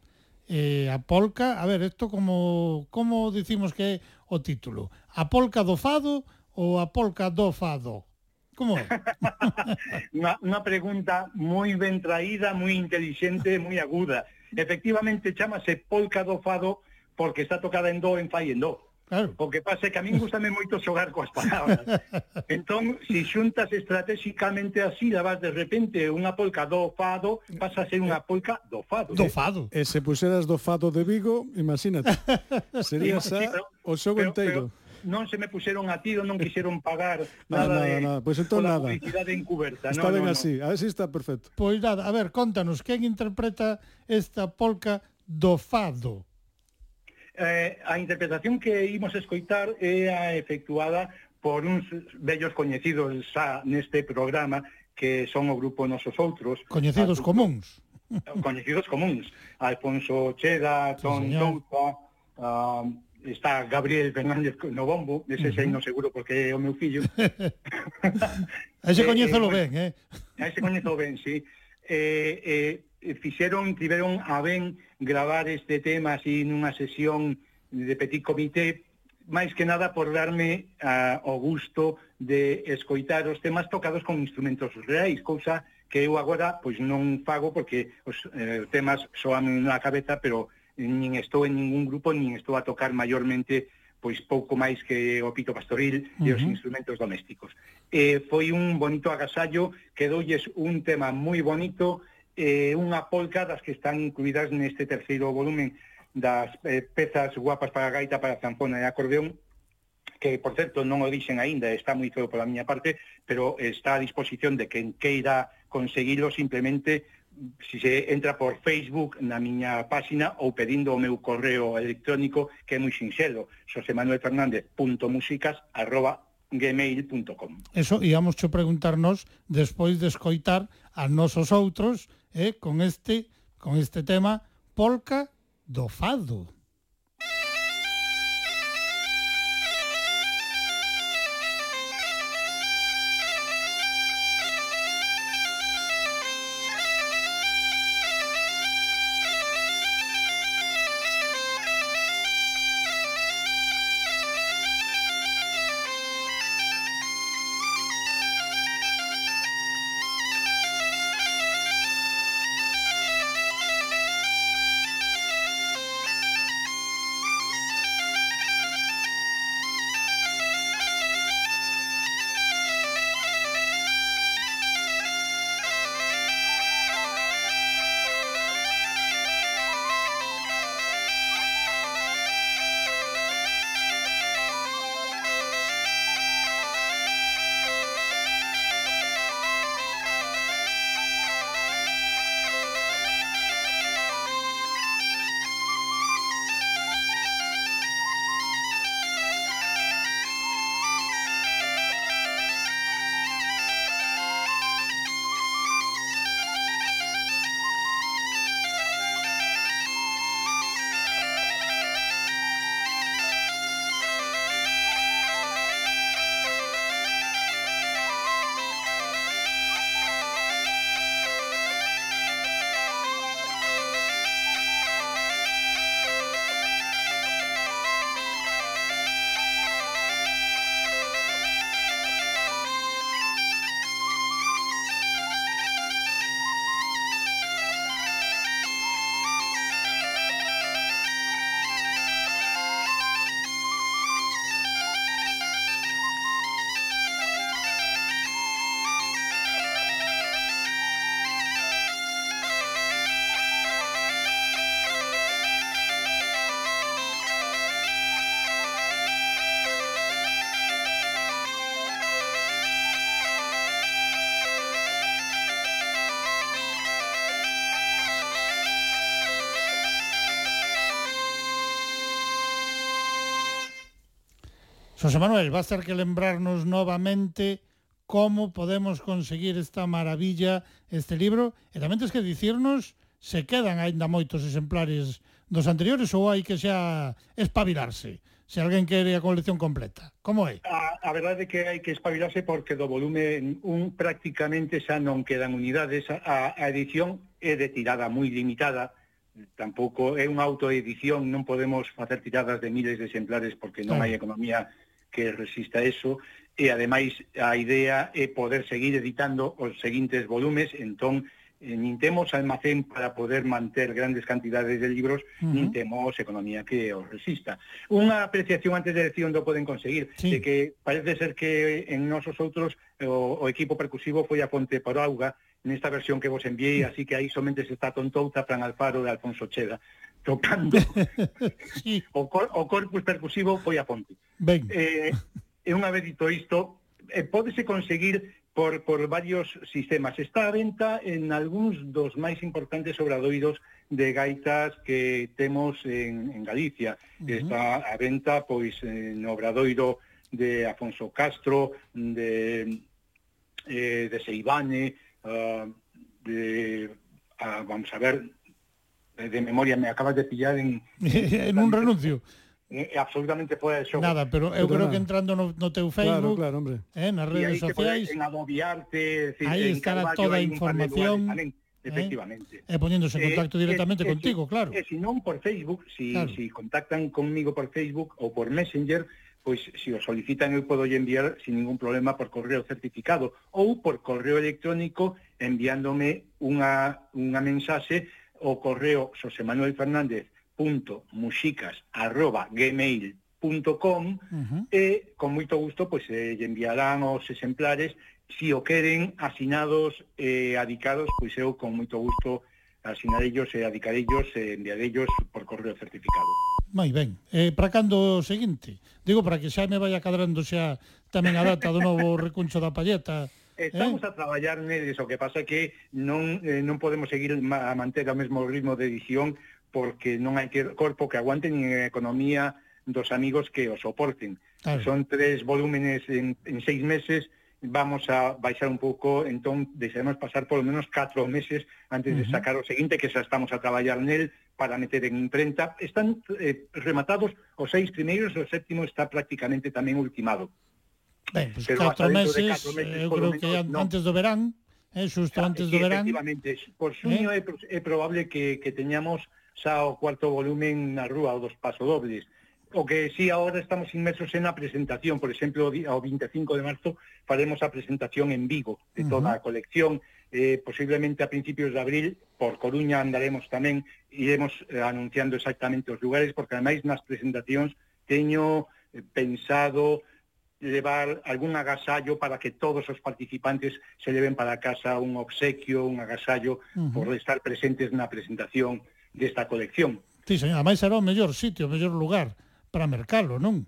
eh, a polca, a ver, isto como, como dicimos que é o título? A polca do fado ou a polca do fado? Como é? unha, unha pregunta moi ben traída, moi inteligente, moi aguda. Efectivamente, chamase polca do fado porque está tocada en do, en fa e en do. Claro. O que pasa é que a min gustame moito xogar coas palabras. Entón, se si xuntas estratégicamente así, la vas de repente unha polca do fado, vas a ser unha polca do fado. Do fado. E, e se puseras do fado de Vigo, imagínate, sería sí, xa sí, o xogo pero, inteiro. Pero, non se me puxeron a tiro, non quixeron pagar nada, nada, de, nada. Pois pues entón nada. publicidade encuberta. Está no, ben no, así, no. a ver si está perfecto. Pois nada, a ver, contanos, quen interpreta esta polca do fado? eh, a interpretación que imos escoitar é a efectuada por uns vellos coñecidos xa neste programa que son o grupo Nosos Outros. Coñecidos comuns. Coñecidos comuns. Alfonso Cheda, Tom sí, Souza, uh, está Gabriel Fernández no bombo, ese uh -huh. no seguro porque é o meu fillo. ese coñézolo eh, eh, ben, eh? Ese coñezo ben, sí. Eh, eh, Eh, fixeron, tiveron a ben gravar este tema así nunha sesión de petit comité, máis que nada por darme a, o gusto de escoitar os temas tocados con instrumentos reais, cousa que eu agora pois non fago porque os eh, temas soan na cabeza, pero nin estou en ningún grupo, nin estou a tocar maiormente pois pouco máis que o pito pastoril uh -huh. e os instrumentos domésticos. Eh, foi un bonito agasallo, quedoulles un tema moi bonito, eh, unha polca das que están incluídas neste terceiro volumen das eh, pezas guapas para gaita, para zanfona e acordeón, que, por certo, non o dixen aínda, está moi feo pola miña parte, pero está a disposición de quen queira conseguilo simplemente se si se entra por Facebook na miña páxina ou pedindo o meu correo electrónico que é moi sinxelo, xosemanuelfernandez.musicas arroba gmail.com. Eso íamos cho preguntarnos despois de escoitar a nosos outros eh, con este con este tema Polca do Fado. José Manuel, vas ter que lembrarnos novamente como podemos conseguir esta maravilla, este libro, e tamén tens que dicirnos se quedan aínda moitos exemplares dos anteriores ou hai que xa espabilarse se alguén quere a colección completa. Como é? A, a verdade é que hai que espabilarse porque do volume un prácticamente xa non quedan unidades. A, a edición é de tirada moi limitada. Tampouco é unha autoedición, non podemos facer tiradas de miles de exemplares porque non hai economía que resista eso e ademais a idea é poder seguir editando os seguintes volumes, entón eh, nin temos almacén para poder manter grandes cantidades de libros, uh -huh. nin temos economía que os resista. Unha apreciación antes de decir onde poden conseguir, sí. de que parece ser que en nosos outros o, o equipo percusivo foi a fonte por auga, nesta versión que vos enviei, así que aí somente se está tontouta Fran Alfaro de Alfonso Cheda tocando sí. o, cor, o corpus percusivo foi a fonte. Ben. Eh, e unha vez dito isto, eh, pódese conseguir por, por varios sistemas. Está a venta en algúns dos máis importantes obradoidos de gaitas que temos en, en Galicia. Uh -huh. Está a venta pois en obradoiro de Afonso Castro, de, eh, de Seibane, uh, de, uh, vamos a ver, de memoria, me acabas de pillar en... en un renuncio. Eh, eh, absolutamente fuera de xogo. Nada, pero eu creo que entrando no, no teu Facebook, claro, claro, hombre. Eh, nas redes sociais, en adobiarte, si, aí estará toda a información. Lugares, eh, efectivamente. Eh, e poñéndose en contacto eh, directamente eh, contigo, eh, claro. E eh, se non por Facebook, se si, claro. si contactan conmigo por Facebook ou por Messenger, pois pues, se si o solicitan eu podo enviar sin ningún problema por correo certificado ou por correo electrónico enviándome unha, unha mensaxe o correo xosemanuelfernandez.muxicas.gmail.com uh -huh. e con moito gusto pois eh, enviarán os exemplares si o queren asinados e eh, adicados, pois eu con moito gusto asinarellos e eh, adicarellos e eh, enviarellos por correo certificado. Moi ben. Eh, para cando o seguinte? Digo, para que xa me vaya cadrando xa tamén a data do novo recuncho da palleta Estamos eh? a traballar neles, o que pasa é que non, eh, non podemos seguir a manter o mesmo ritmo de edición porque non hai que corpo que aguante nin a economía dos amigos que o soporten. Claro. Son tres volúmenes en, en seis meses, vamos a baixar un pouco, entón deixaremos pasar polo menos catro meses antes uh -huh. de sacar o seguinte, que xa estamos a traballar nel para meter en imprenta. Están eh, rematados os seis primeiros, o séptimo está prácticamente tamén ultimado. Ben, pues pero catro meses, catro meses, eh, eu creo menos, que no. antes do verán, eh, xusto antes do verán. Efectivamente, por xuño eh? é, é probable que, que teñamos xa o cuarto volumen na rúa, o dos pasodobles. O que sí, ahora estamos inmersos en a presentación, por exemplo, ao 25 de marzo faremos a presentación en Vigo de toda uh -huh. a colección, eh, posiblemente a principios de abril, por Coruña andaremos tamén, iremos eh, anunciando exactamente os lugares, porque ademais nas presentacións teño eh, pensado levar algún agasallo para que todos os participantes se leven para casa un obsequio, un agasallo uh -huh. por estar presentes na presentación desta colección. Sí, señora, máis será o mellor sitio, o mellor lugar para mercalo, non?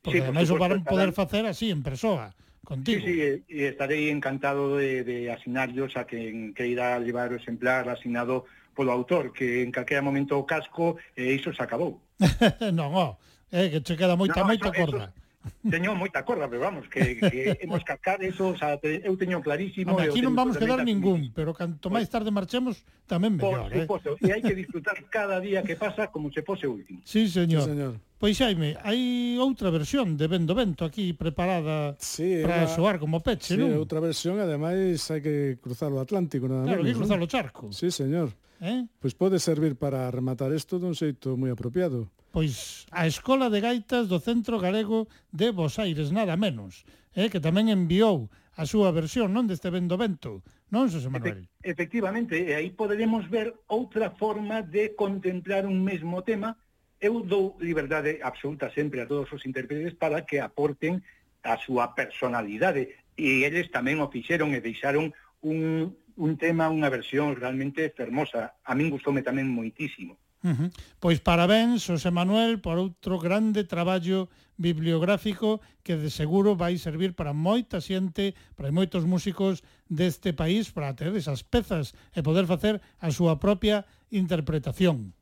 Porque sí, por ademais o van poder facer así en persoa, contigo. Sí, sí, estarei encantado de, de asinarlos a quen queira levar o exemplar asinado polo autor, que en calquera momento o casco e eh, iso se acabou. non, ó, oh, eh, que che queda moita, no, moita eso, corda. Eso, teño moita corda, pero vamos, que, que hemos cascar eso, o sea, te, eu teño clarísimo... Home, aquí non vamos quedar ningún, pero canto máis tarde marchemos, tamén mellor, por, eh? E hai que disfrutar cada día que pasa como se pose último. Sí, señor. Sí, señor. Pois Xaime, hai outra versión de Vendo Vento aquí preparada sí, para soar como peche, sí, non? outra versión, ademais hai que cruzar o Atlántico, nada claro, menos. Claro, que cruzar o charco. Sí, señor. Eh? Pois pode servir para rematar isto dun xeito moi apropiado pois a Escola de Gaitas do Centro Galego de Bos Aires, nada menos, eh, que tamén enviou a súa versión, non deste vendo vento, non, José Manuel? Efectivamente, e aí poderemos ver outra forma de contemplar un mesmo tema. Eu dou liberdade absoluta sempre a todos os intérpretes para que aporten a súa personalidade e eles tamén o fixeron e deixaron un, un tema, unha versión realmente fermosa. A min gustoume tamén moitísimo. Uh -huh. Pois parabéns, Xosé Manuel, por outro grande traballo bibliográfico que de seguro vai servir para moita xente, para moitos músicos deste país, para ter esas pezas e poder facer a súa propia interpretación.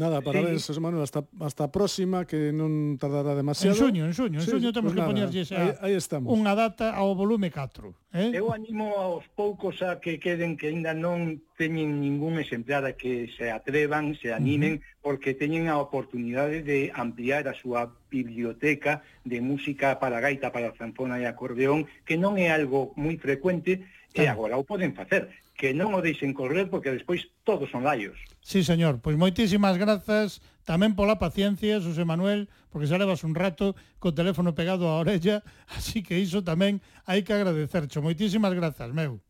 Nada, parabéns, sí. Manuel, hasta, hasta a próxima, que non tardará demasiado. En xuño, en xuño, en sí, xuño temos pues que nada, poñerlle xa aí, aí estamos. unha data ao volume 4. Eh? Eu animo aos poucos a que queden que aínda non teñen ningún exemplar a que se atrevan, se animen, uh -huh. porque teñen a oportunidade de ampliar a súa biblioteca de música para gaita, para zanfona e acordeón, que non é algo moi frecuente, claro. e agora o poden facer que non o deixen correr porque despois todos son laios. Sí, señor. Pois moitísimas grazas tamén pola paciencia, Xosé Manuel, porque xa levas un rato co teléfono pegado á orella, así que iso tamén hai que agradecercho. Moitísimas grazas, meu.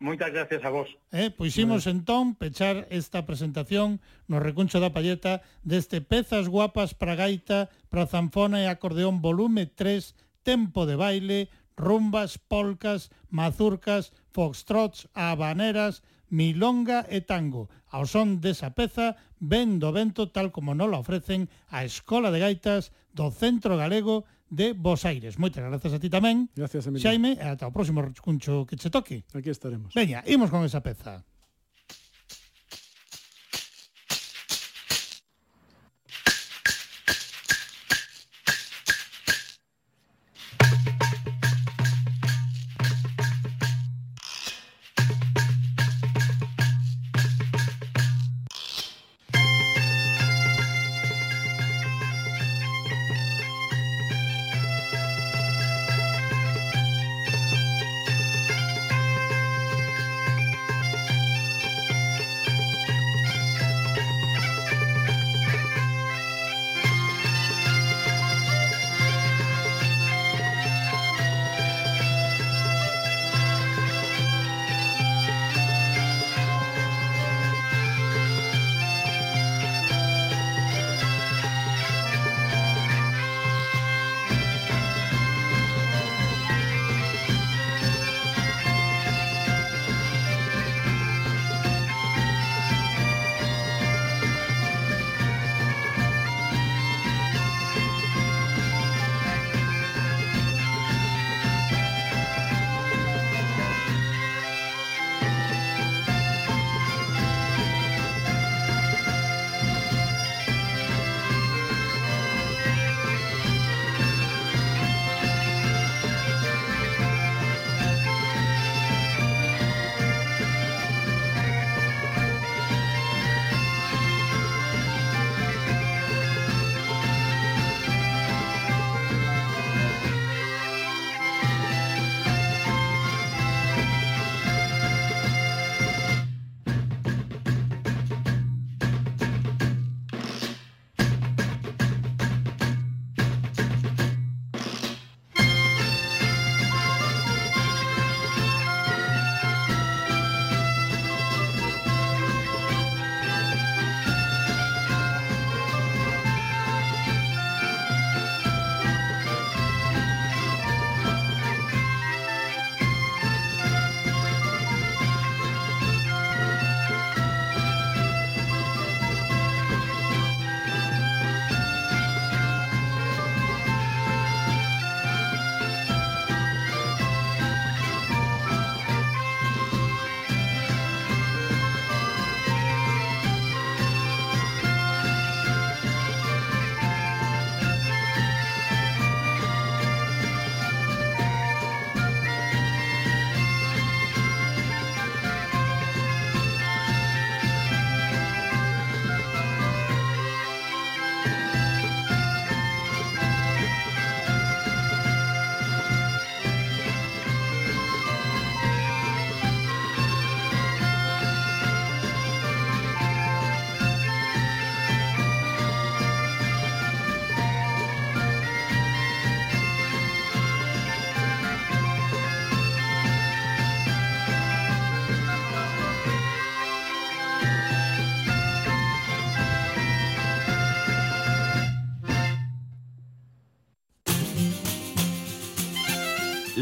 Moitas gracias a vos. Eh, pois imos entón pechar esta presentación no recuncho da palleta deste Pezas Guapas para Gaita, para Zanfona e Acordeón volume 3, Tempo de Baile, rumbas, polcas, mazurcas, foxtrots, habaneras, milonga e tango. Ao son desa peza, ven do vento tal como non la ofrecen a Escola de Gaitas do Centro Galego de Bosaires. Moitas grazas a ti tamén. Gracias, Emilio. Xaime, e ata o próximo cuncho que che toque. Aquí estaremos. Veña, imos con esa peza.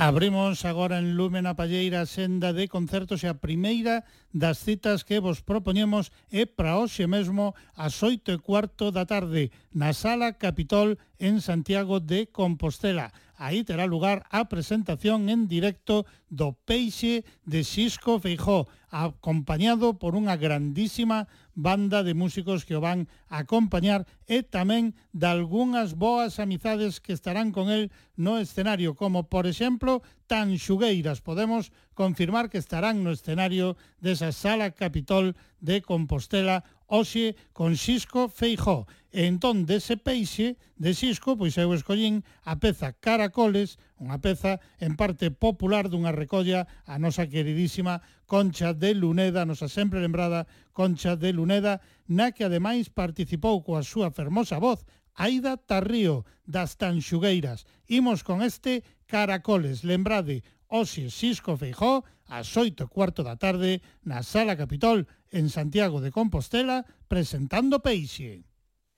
Abrimos agora en Lumen a Palleira a senda de concertos e a primeira das citas que vos propoñemos é para hoxe mesmo ás oito e cuarto da tarde na Sala Capitol en Santiago de Compostela. Aí terá lugar a presentación en directo do Peixe de Xisco Feijó, acompañado por unha grandísima banda de músicos que o van a acompañar e tamén dalgunhas boas amizades que estarán con el no escenario, como por exemplo Tan Xugueiras. Podemos confirmar que estarán no escenario desa sala Capitol de Compostela hoxe con Xisco Feijó. E entón, dese peixe de Xisco, pois eu escollín a peza Caracoles, unha peza en parte popular dunha recolla a nosa queridísima Concha de Luneda, nosa sempre lembrada Concha de Luneda, na que ademais participou coa súa fermosa voz Aida Tarrío, das Tanxugueiras. Imos con este Caracoles. Lembrade, hoxe Xisco Feijó, ás oito cuarto da tarde, na Sala Capitol, en Santiago de Compostela, presentando Peixe.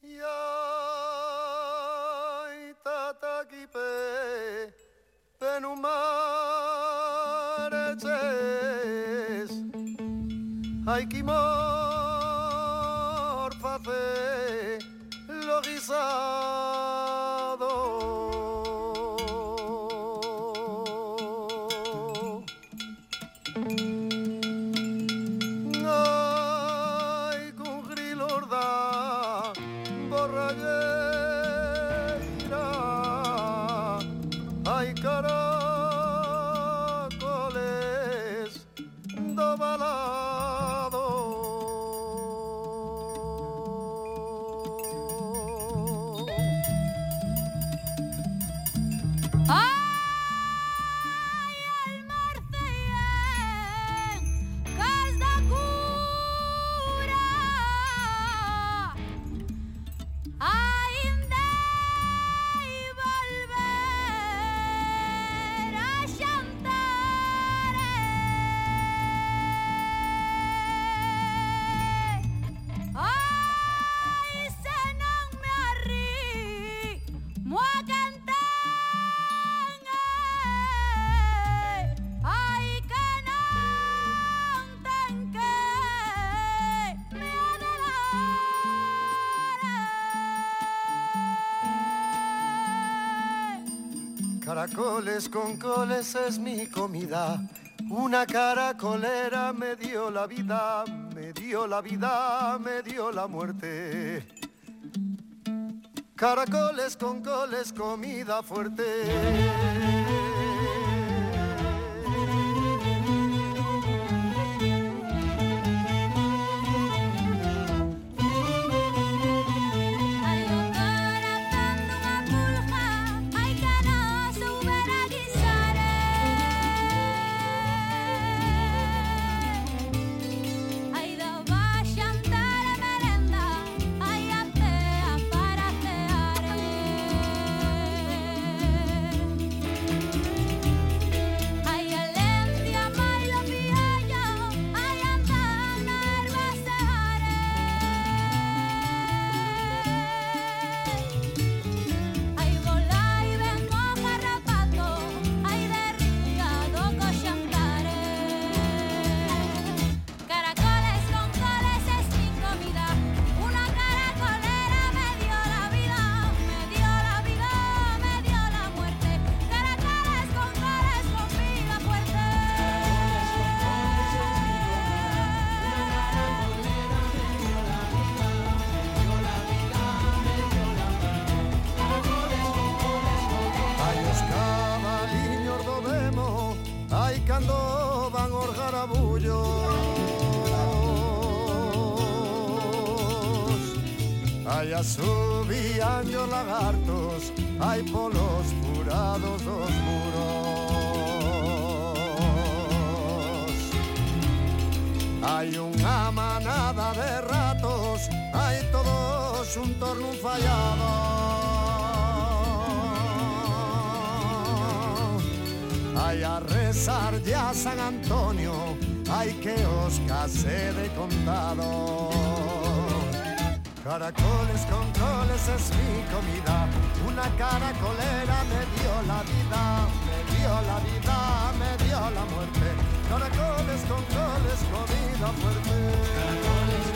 Iai, tatakipe, penumai. Haiki mor fafe lo gizar Con coles es mi comida. Una caracolera me dio la vida, me dio la vida, me dio la muerte. Caracoles con coles, comida fuerte. Lagartos, ai, polos furados dos muros. Hai unha manada de ratos Hai todos un torno fallado Hai a rezar ya San Antonio Hai que os case de contado Caracoles con coles es mi comida. Una caracolera me dio la vida Me dio la vida, me dio la muerte. Caracoles con coles, comida fuerte. Caracoles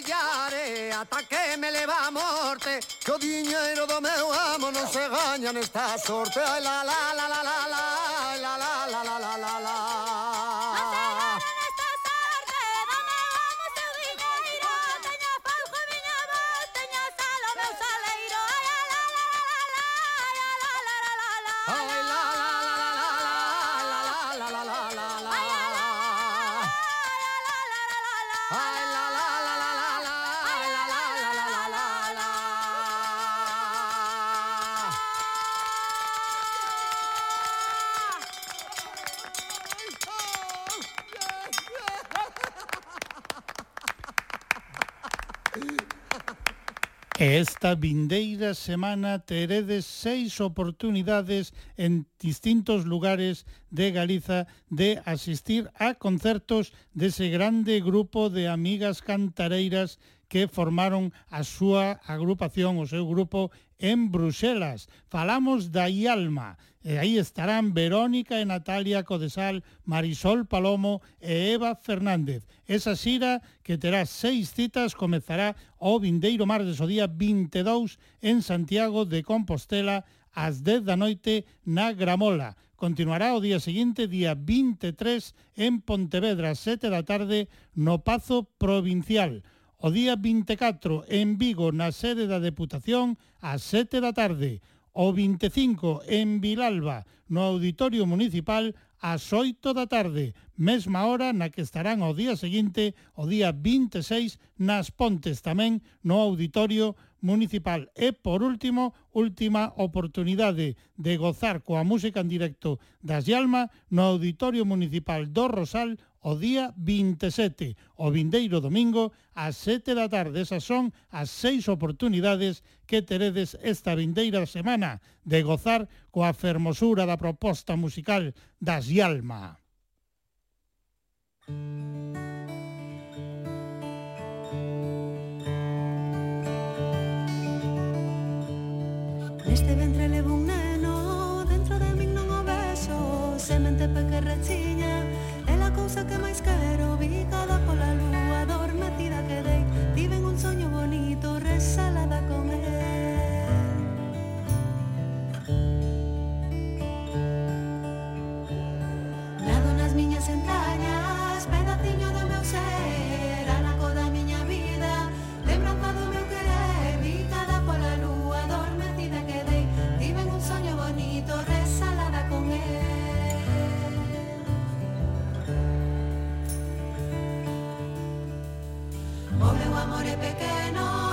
ata que me leva a morte Que o diñeiro do meu amo non se gaña nesta sorte Ai la la la la la la E esta vindeira semana teredes seis oportunidades en distintos lugares de Galiza de asistir a concertos dese grande grupo de amigas cantareiras que formaron a súa agrupación, o seu grupo en Bruxelas. Falamos da Ialma. E aí estarán Verónica e Natalia Codesal, Marisol Palomo e Eva Fernández. Esa xira que terá seis citas comezará o vindeiro martes o día 22 en Santiago de Compostela ás 10 da noite na Gramola. Continuará o día seguinte, día 23, en Pontevedra, 7 da tarde, no Pazo Provincial o día 24 en Vigo na sede da Deputación ás 7 da tarde, o 25 en Vilalba no Auditorio Municipal ás 8 da tarde, mesma hora na que estarán o día seguinte, o día 26, nas Pontes tamén no Auditorio Municipal. E, por último, última oportunidade de gozar coa música en directo das Yalma no Auditorio Municipal do Rosal o día 27, o vindeiro domingo, ás 7 da tarde. Esas son as seis oportunidades que teredes esta vindeira semana de gozar coa fermosura da proposta musical das Yalma. Neste ventre levo un neno Dentro de min non o beso Semente pa que rechiña cosa que máis quero Vigada pola lúa adormecida que dei pequeño.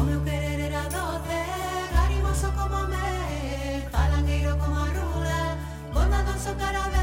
O meu querer era doce, garimoso como me Falangueiro como a rula, bondadoso cara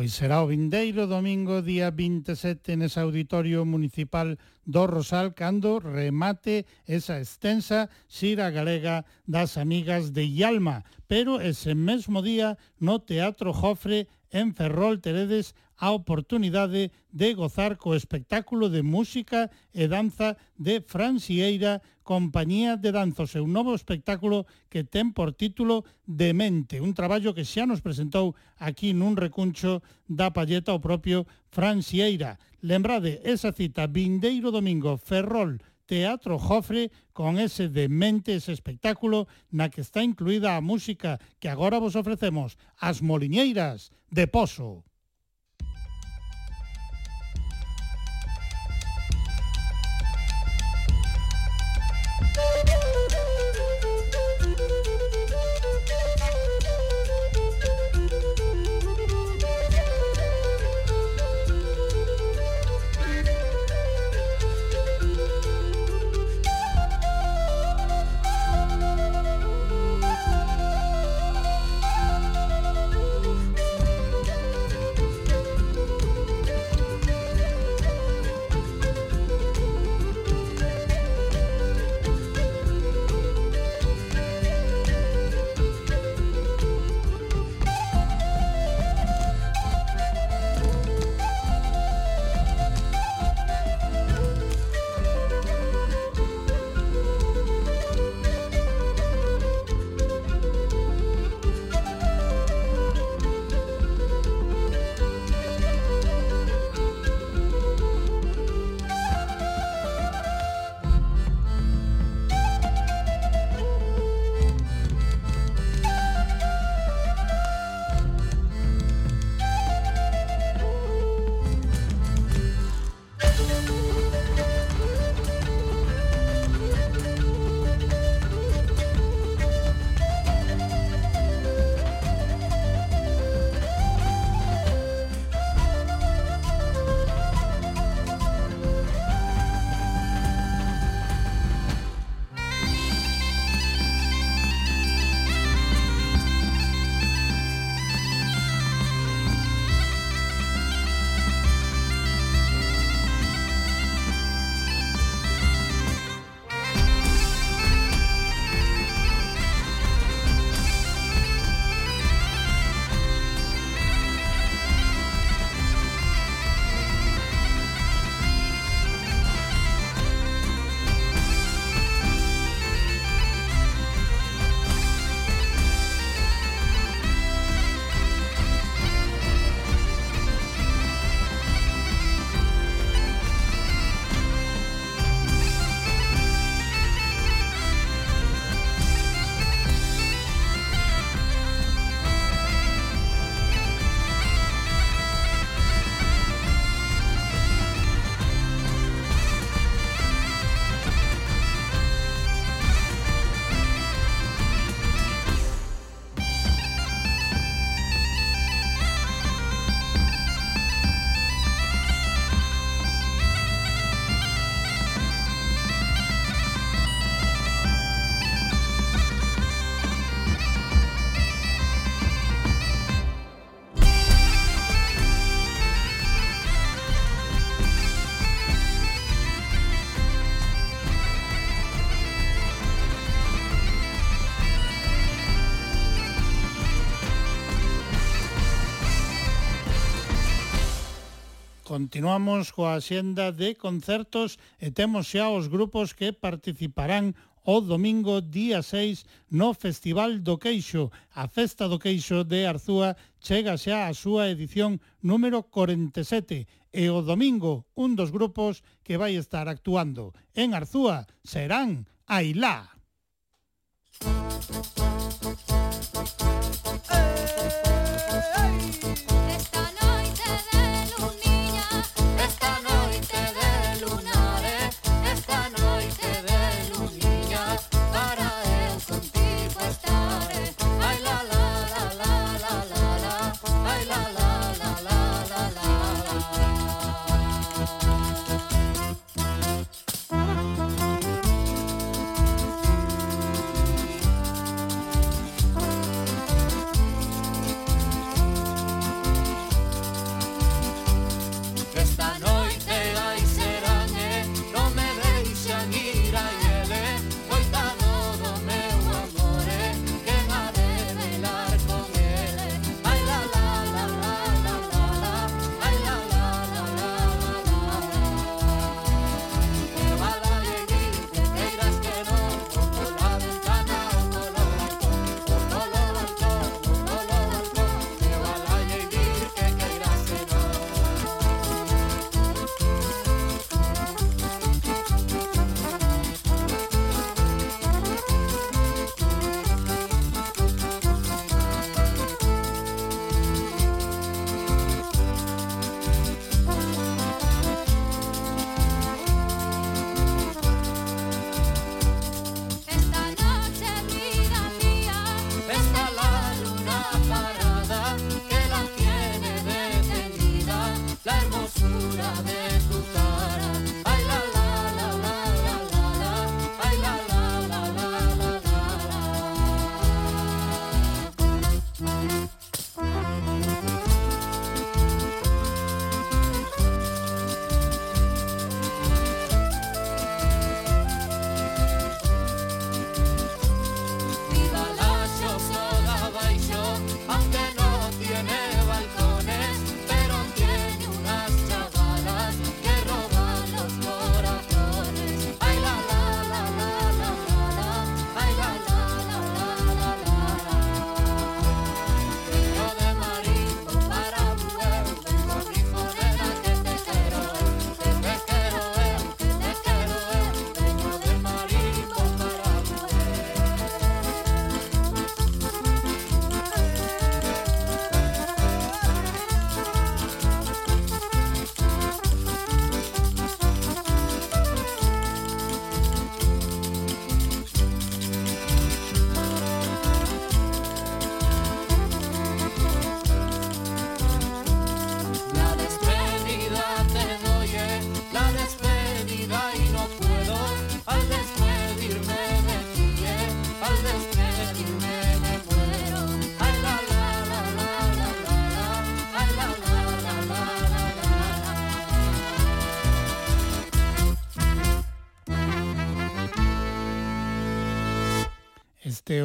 Pois será o vindeiro domingo día 27 nese Auditorio Municipal do Rosal cando remate esa extensa xira galega das amigas de Ialma, pero ese mesmo día no Teatro Jofre en Ferrol teredes a oportunidade de gozar co espectáculo de música e danza de Francieira Compañía de Danza, o seu novo espectáculo que ten por título Demente, un traballo que xa nos presentou aquí nun recuncho da palleta o propio Francieira. Lembrade, esa cita, vindeiro domingo, Ferrol, Teatro Jofre con ese demente ese espectáculo na que está incluída a música que agora vos ofrecemos As Moliñeiras de Pozo. Continuamos coa xenda de concertos e temos xa os grupos que participarán o domingo día 6 no Festival do Queixo. A Festa do Queixo de Arzúa chega xa a súa edición número 47 e o domingo un dos grupos que vai estar actuando en Arzúa serán Ailá. Hey, hey.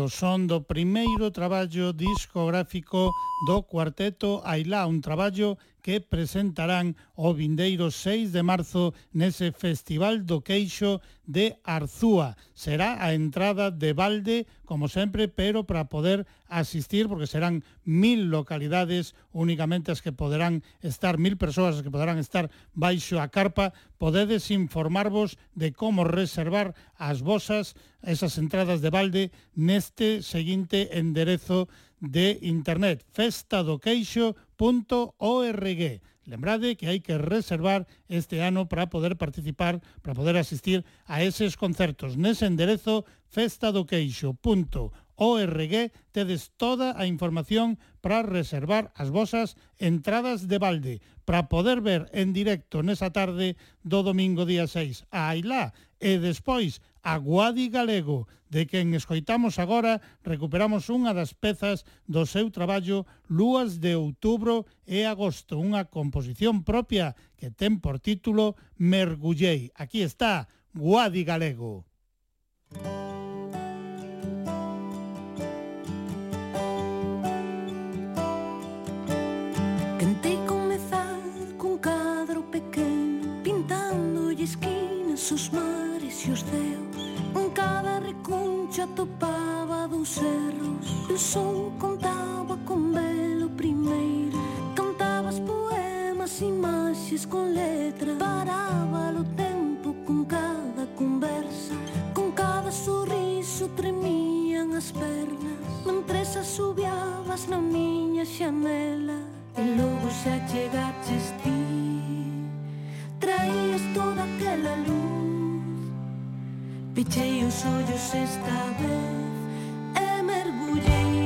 Son do primeiro traballo discográfico do cuarteto Ailá, un traballo que presentarán o vindeiro 6 de marzo nese Festival do Queixo de Arzúa. Será a entrada de balde, como sempre, pero para poder asistir, porque serán mil localidades únicamente as que poderán estar, mil persoas as que poderán estar baixo a carpa, podedes informarvos de como reservar as vosas, esas entradas de balde, neste seguinte enderezo de internet, festadoqueixo.com org. Lembrade que hai que reservar este ano para poder participar, para poder asistir a eses concertos. Nese enderezo festadoqueixo.org ORG tedes toda a información para reservar as vosas entradas de balde para poder ver en directo nesa tarde do domingo día 6 a Ailá e despois a Guadi Galego, de quen escoitamos agora recuperamos unha das pezas do seu traballo Lúas de Outubro e Agosto, unha composición propia que ten por título Mergullei. Aquí está Guadi Galego. Música os mares e os ceos En cada recuncha topaba dous cerros. O sol contaba con velo primeiro Cantabas poemas, imaxes con letra. Paraba o tempo con cada conversa. Con cada sorriso tremían as pernas. Mentres asubiabas na miña xanela. E logo xa chegaches ti traías toda aquela luz. Pichei os ollos esta vez e mergullei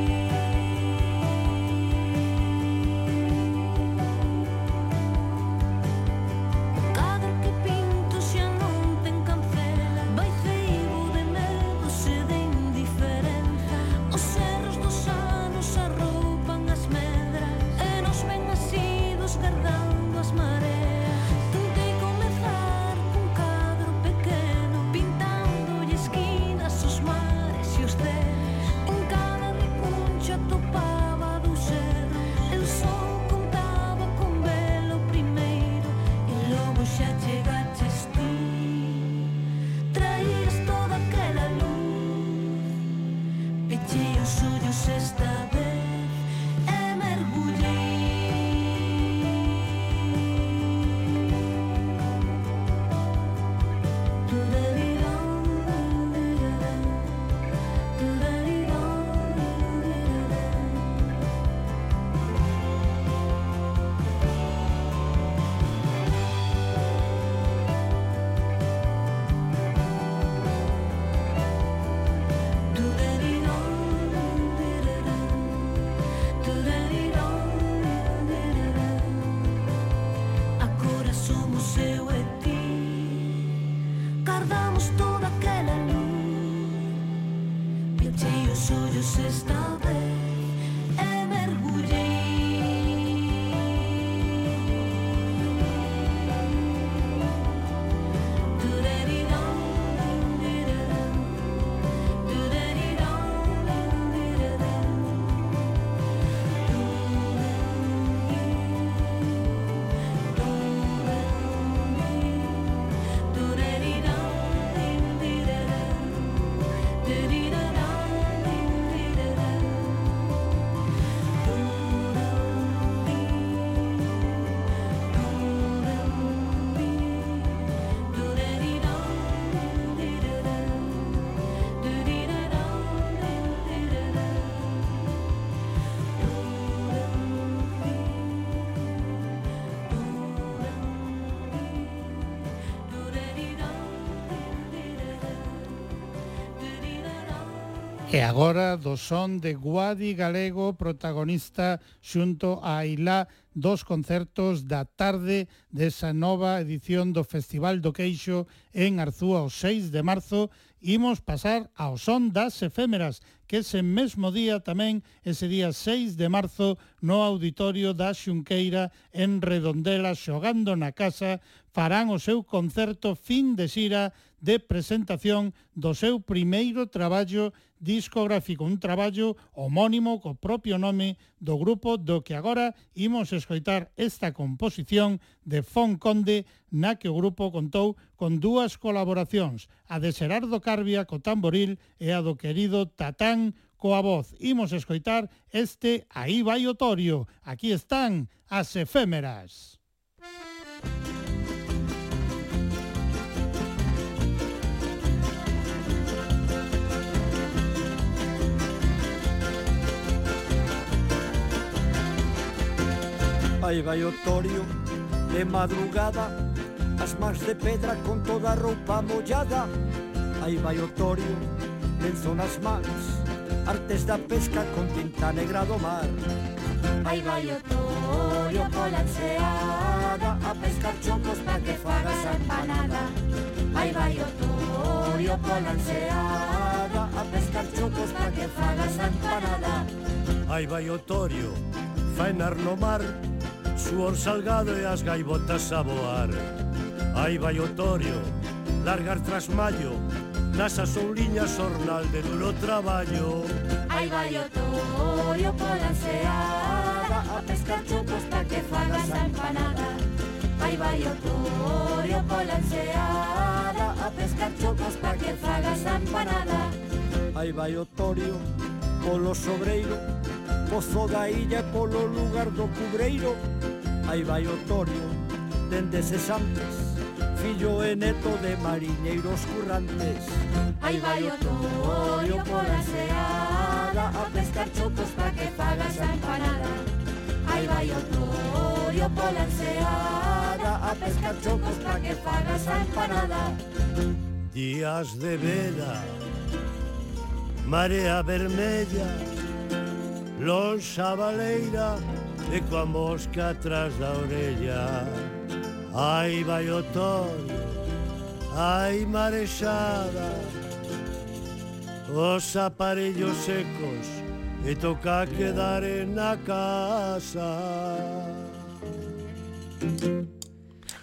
agora do son de Guadi Galego, protagonista xunto a Ailá dos concertos da tarde desa nova edición do Festival do Queixo en Arzúa o 6 de marzo. Imos pasar ao son das efémeras, que ese mesmo día tamén, ese día 6 de marzo, no auditorio da Xunqueira en Redondela, xogando na casa, farán o seu concerto fin de xira de presentación do seu primeiro traballo discográfico, un traballo homónimo co propio nome do grupo do que agora imos escoitar esta composición de Fon Conde na que o grupo contou con dúas colaboracións, a de Xerardo Carbia co tamboril e a do querido Tatán coa voz. Imos escoitar este Aí vai o Torio. Aquí están as efémeras. Aí vai o Torio de madrugada As mans de pedra con toda a roupa mollada. Aí vai o Torio lenzo nas mans Artes da pesca con tinta negra do mar. Aí vai o Torio pola enseada A pescar chocos pa que faga empanada. Aí vai o Torio pola enseada A pescar chocos pa que faga empanada. Aí vai o Torio faenar no mar Suor salgado e as gaivotas a voar. Aí vai o torio, largar tras maio Nas asouliñas ornal de duro traballo. Aí vai o torio pola enseada, A pescar chocos pa que fagas a empanada. Aí vai o torio pola enseada, A pescar chocos pa que fagas a empanada. Aí vai o torio polo sobreiro Pozo da illa e polo lugar do cubreiro. Aí vai o Torio, dende cesantes. Fillo e neto de mariñeiros currantes. Aí vai o Torio pola seada A pescar chocos pa que fagas a empanada. Aí vai o Torio pola seada A pescar chocos pa que fagas a empanada. Días de veda Marea vermella Lonxa baleira e coa mosca atrás da orella. Ai vai o toro, ai marexada. Os aparellos secos e toca quedar na casa.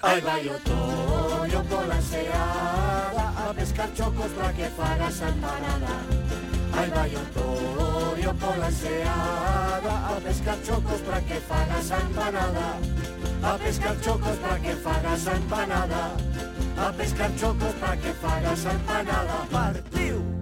Ai vai o toro pola seada a pescar chocos para que faga santanada Aí vai o torio pola enseada A pescar chocos para que fagas a empanada. A pescar chocos para que fagas a empanada. A pescar chocos para que fagas a empanada. Partiu!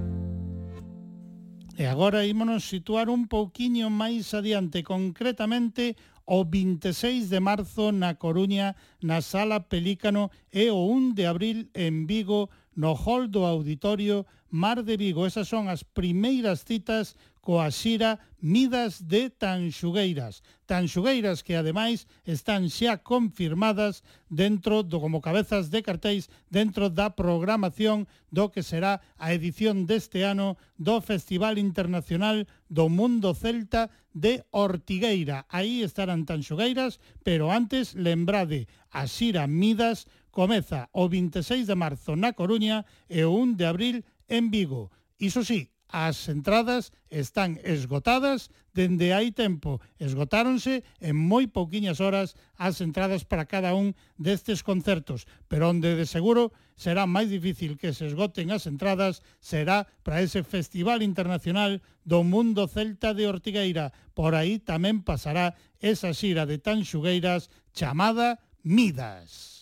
E agora ímonos situar un pouquiño máis adiante, concretamente o 26 de marzo na Coruña, na Sala Pelícano e o 1 de abril en Vigo, no hall do Auditorio Mar de Vigo. Esas son as primeiras citas coa xira Midas de Tanxugueiras. Tanxugueiras que ademais están xa confirmadas dentro do como cabezas de cartéis dentro da programación do que será a edición deste ano do Festival Internacional do Mundo Celta de Ortigueira. Aí estarán Tanxugueiras, pero antes lembrade a xira Midas comeza o 26 de marzo na Coruña e o 1 de abril en Vigo. Iso sí, as entradas están esgotadas dende hai tempo. Esgotáronse en moi pouquiñas horas as entradas para cada un destes concertos, pero onde de seguro será máis difícil que se esgoten as entradas será para ese Festival Internacional do Mundo Celta de Ortigueira. Por aí tamén pasará esa xira de tan xugueiras chamada Midas.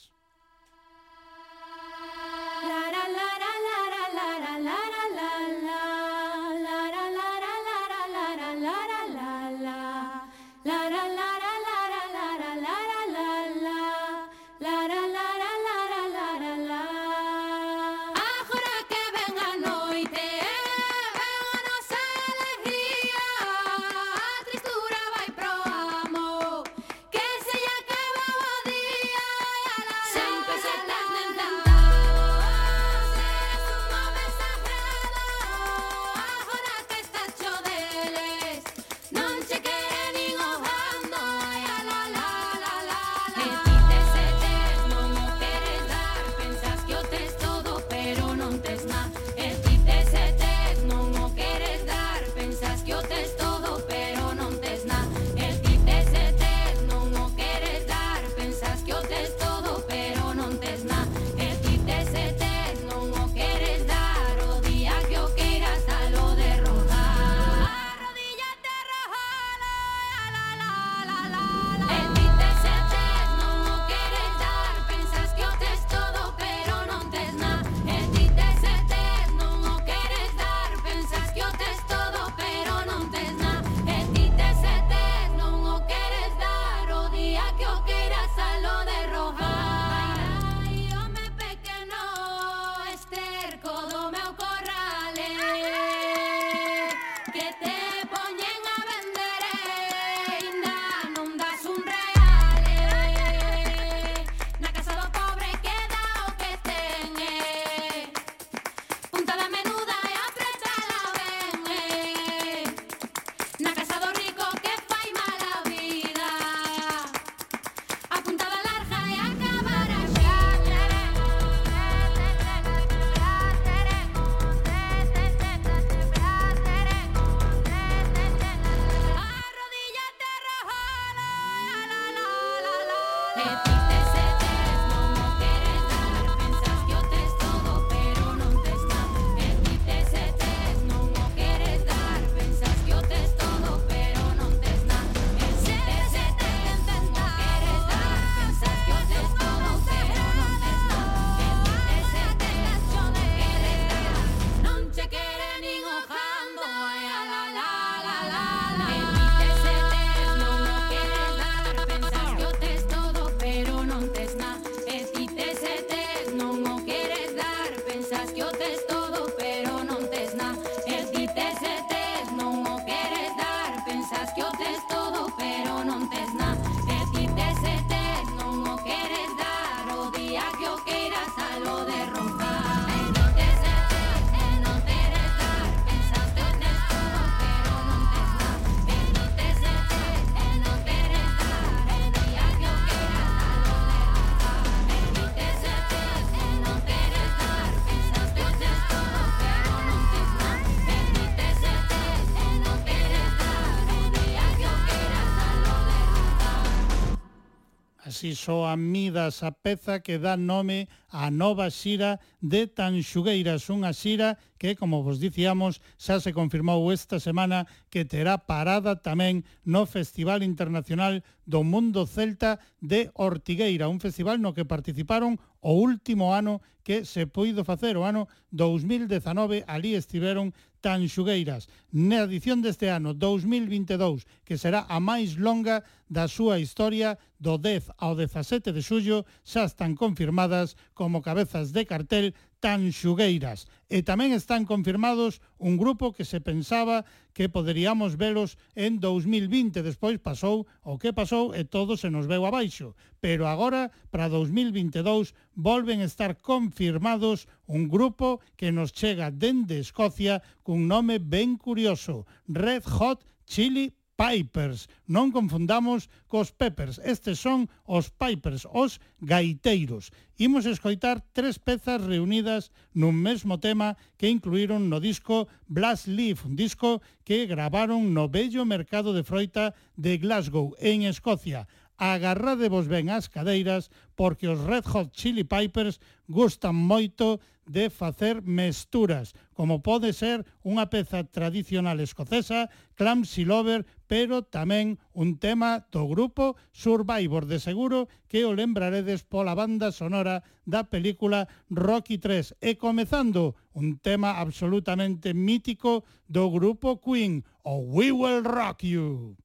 Amidas, a peza que dá nome á nova xira de Tanxugueiras, unha xira que, como vos dicíamos, xa se confirmou esta semana que terá parada tamén no Festival Internacional do Mundo Celta de Ortigueira, un festival no que participaron o último ano que se puido facer, o ano 2019, ali estiveron Tanxugueiras na edición deste ano 2022 que será a máis longa da súa historia do 10 ao 17 de xullo xa están confirmadas como cabezas de cartel Tanxugueiras e tamén están confirmados un grupo que se pensaba que poderíamos velos en 2020. Despois pasou o que pasou e todo se nos veu abaixo. Pero agora, para 2022, volven estar confirmados un grupo que nos chega dende Escocia cun nome ben curioso, Red Hot Chili Pipers. Non confundamos cos Peppers. Estes son os Pipers, os gaiteiros. Imos escoitar tres pezas reunidas nun mesmo tema que incluíron no disco Blast Leaf, un disco que gravaron no bello mercado de froita de Glasgow, en Escocia. Agarradevos ben as cadeiras porque os Red Hot Chili Pipers gustan moito de facer mesturas, como pode ser unha peza tradicional escocesa, Clumsy Lover, pero tamén un tema do grupo Survivor, de seguro que o lembraredes pola banda sonora da película Rocky 3. E comezando, un tema absolutamente mítico do grupo Queen, o We Will Rock You.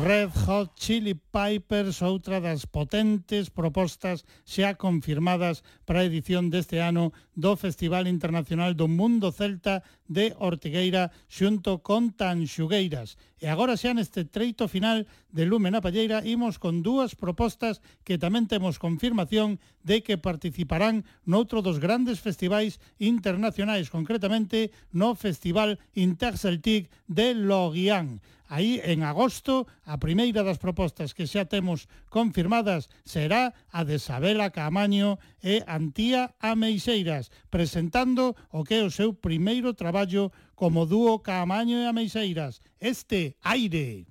Red Hot Chili Pipers, outra das potentes propostas xa confirmadas para a edición deste ano do Festival Internacional do Mundo Celta de Ortigueira xunto con Tanxugueiras. E agora xa neste treito final de Lume na Palleira imos con dúas propostas que tamén temos confirmación de que participarán noutro dos grandes festivais internacionais, concretamente no Festival Interceltic de Loguián aí en agosto a primeira das propostas que xa temos confirmadas será a de Sabela Camaño e Antía Ameixeiras presentando o que é o seu primeiro traballo como dúo Camaño e Ameixeiras este aire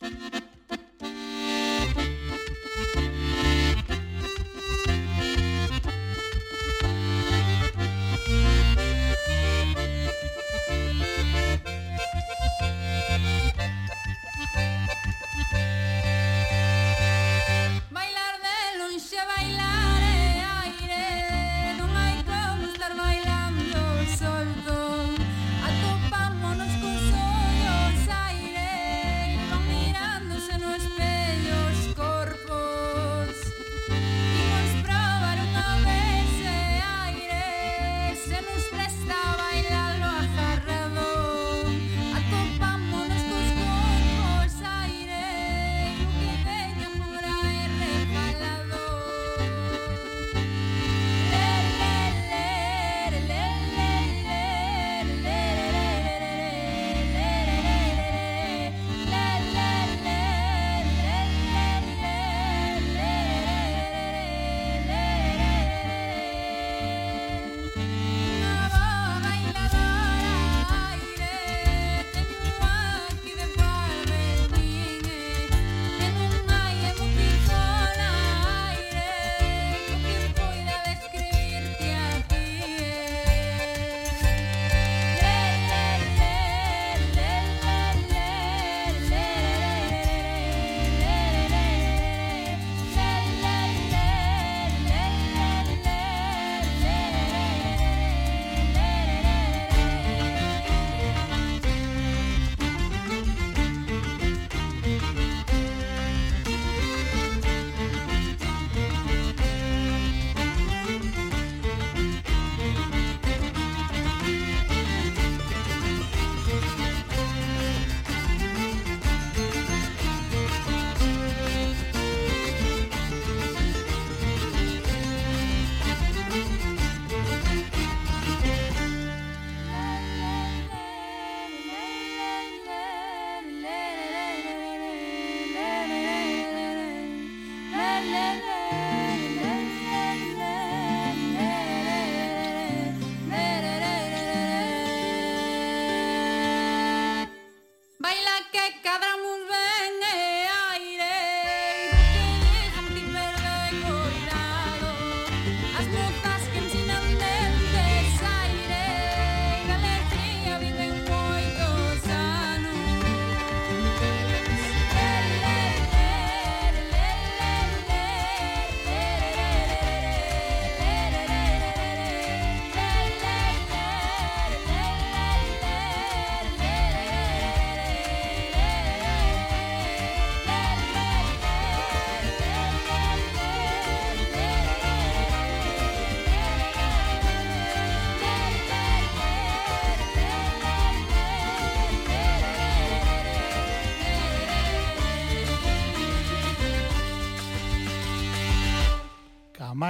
Thank.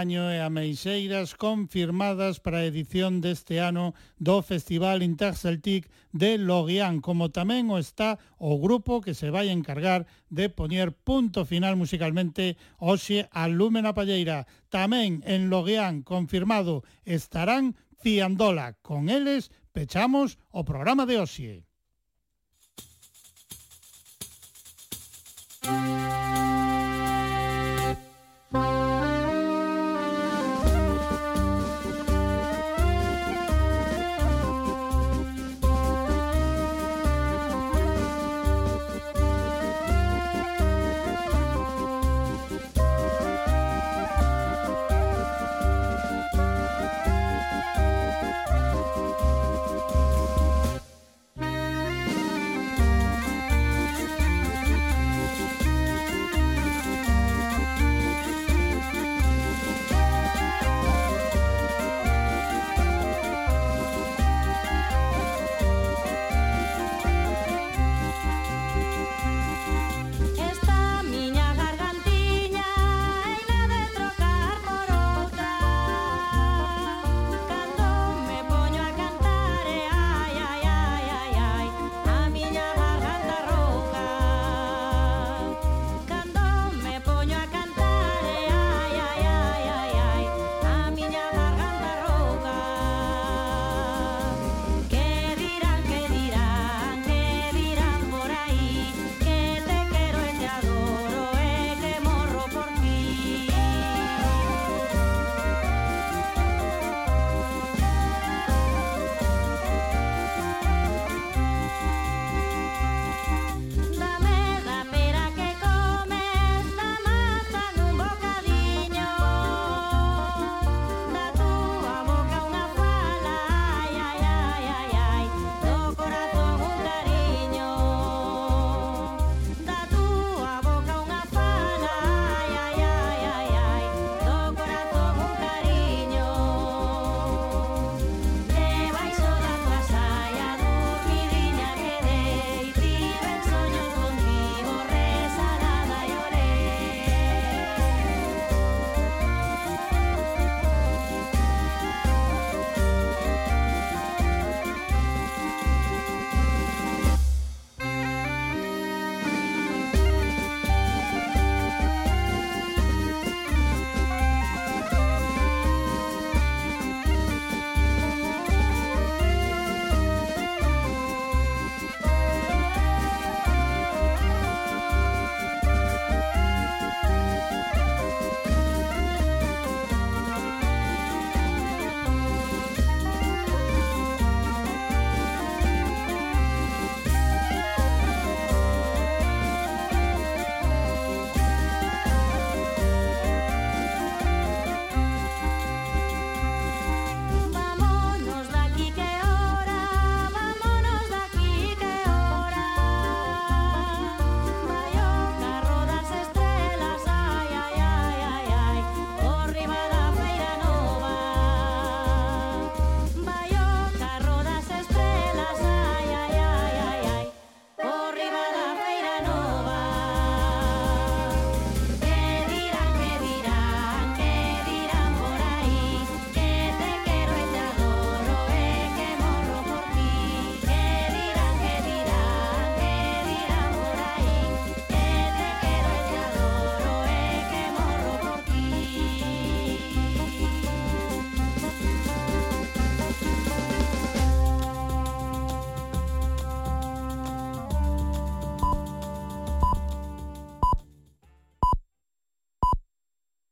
Maño e Ameixeiras confirmadas para a edición deste ano do Festival Interceltic de Loguián, como tamén o está o grupo que se vai encargar de poñer punto final musicalmente hoxe a Lúmena Palleira. Tamén en Loguián, confirmado, estarán Ciandola. Con eles pechamos o programa de hoxe. Música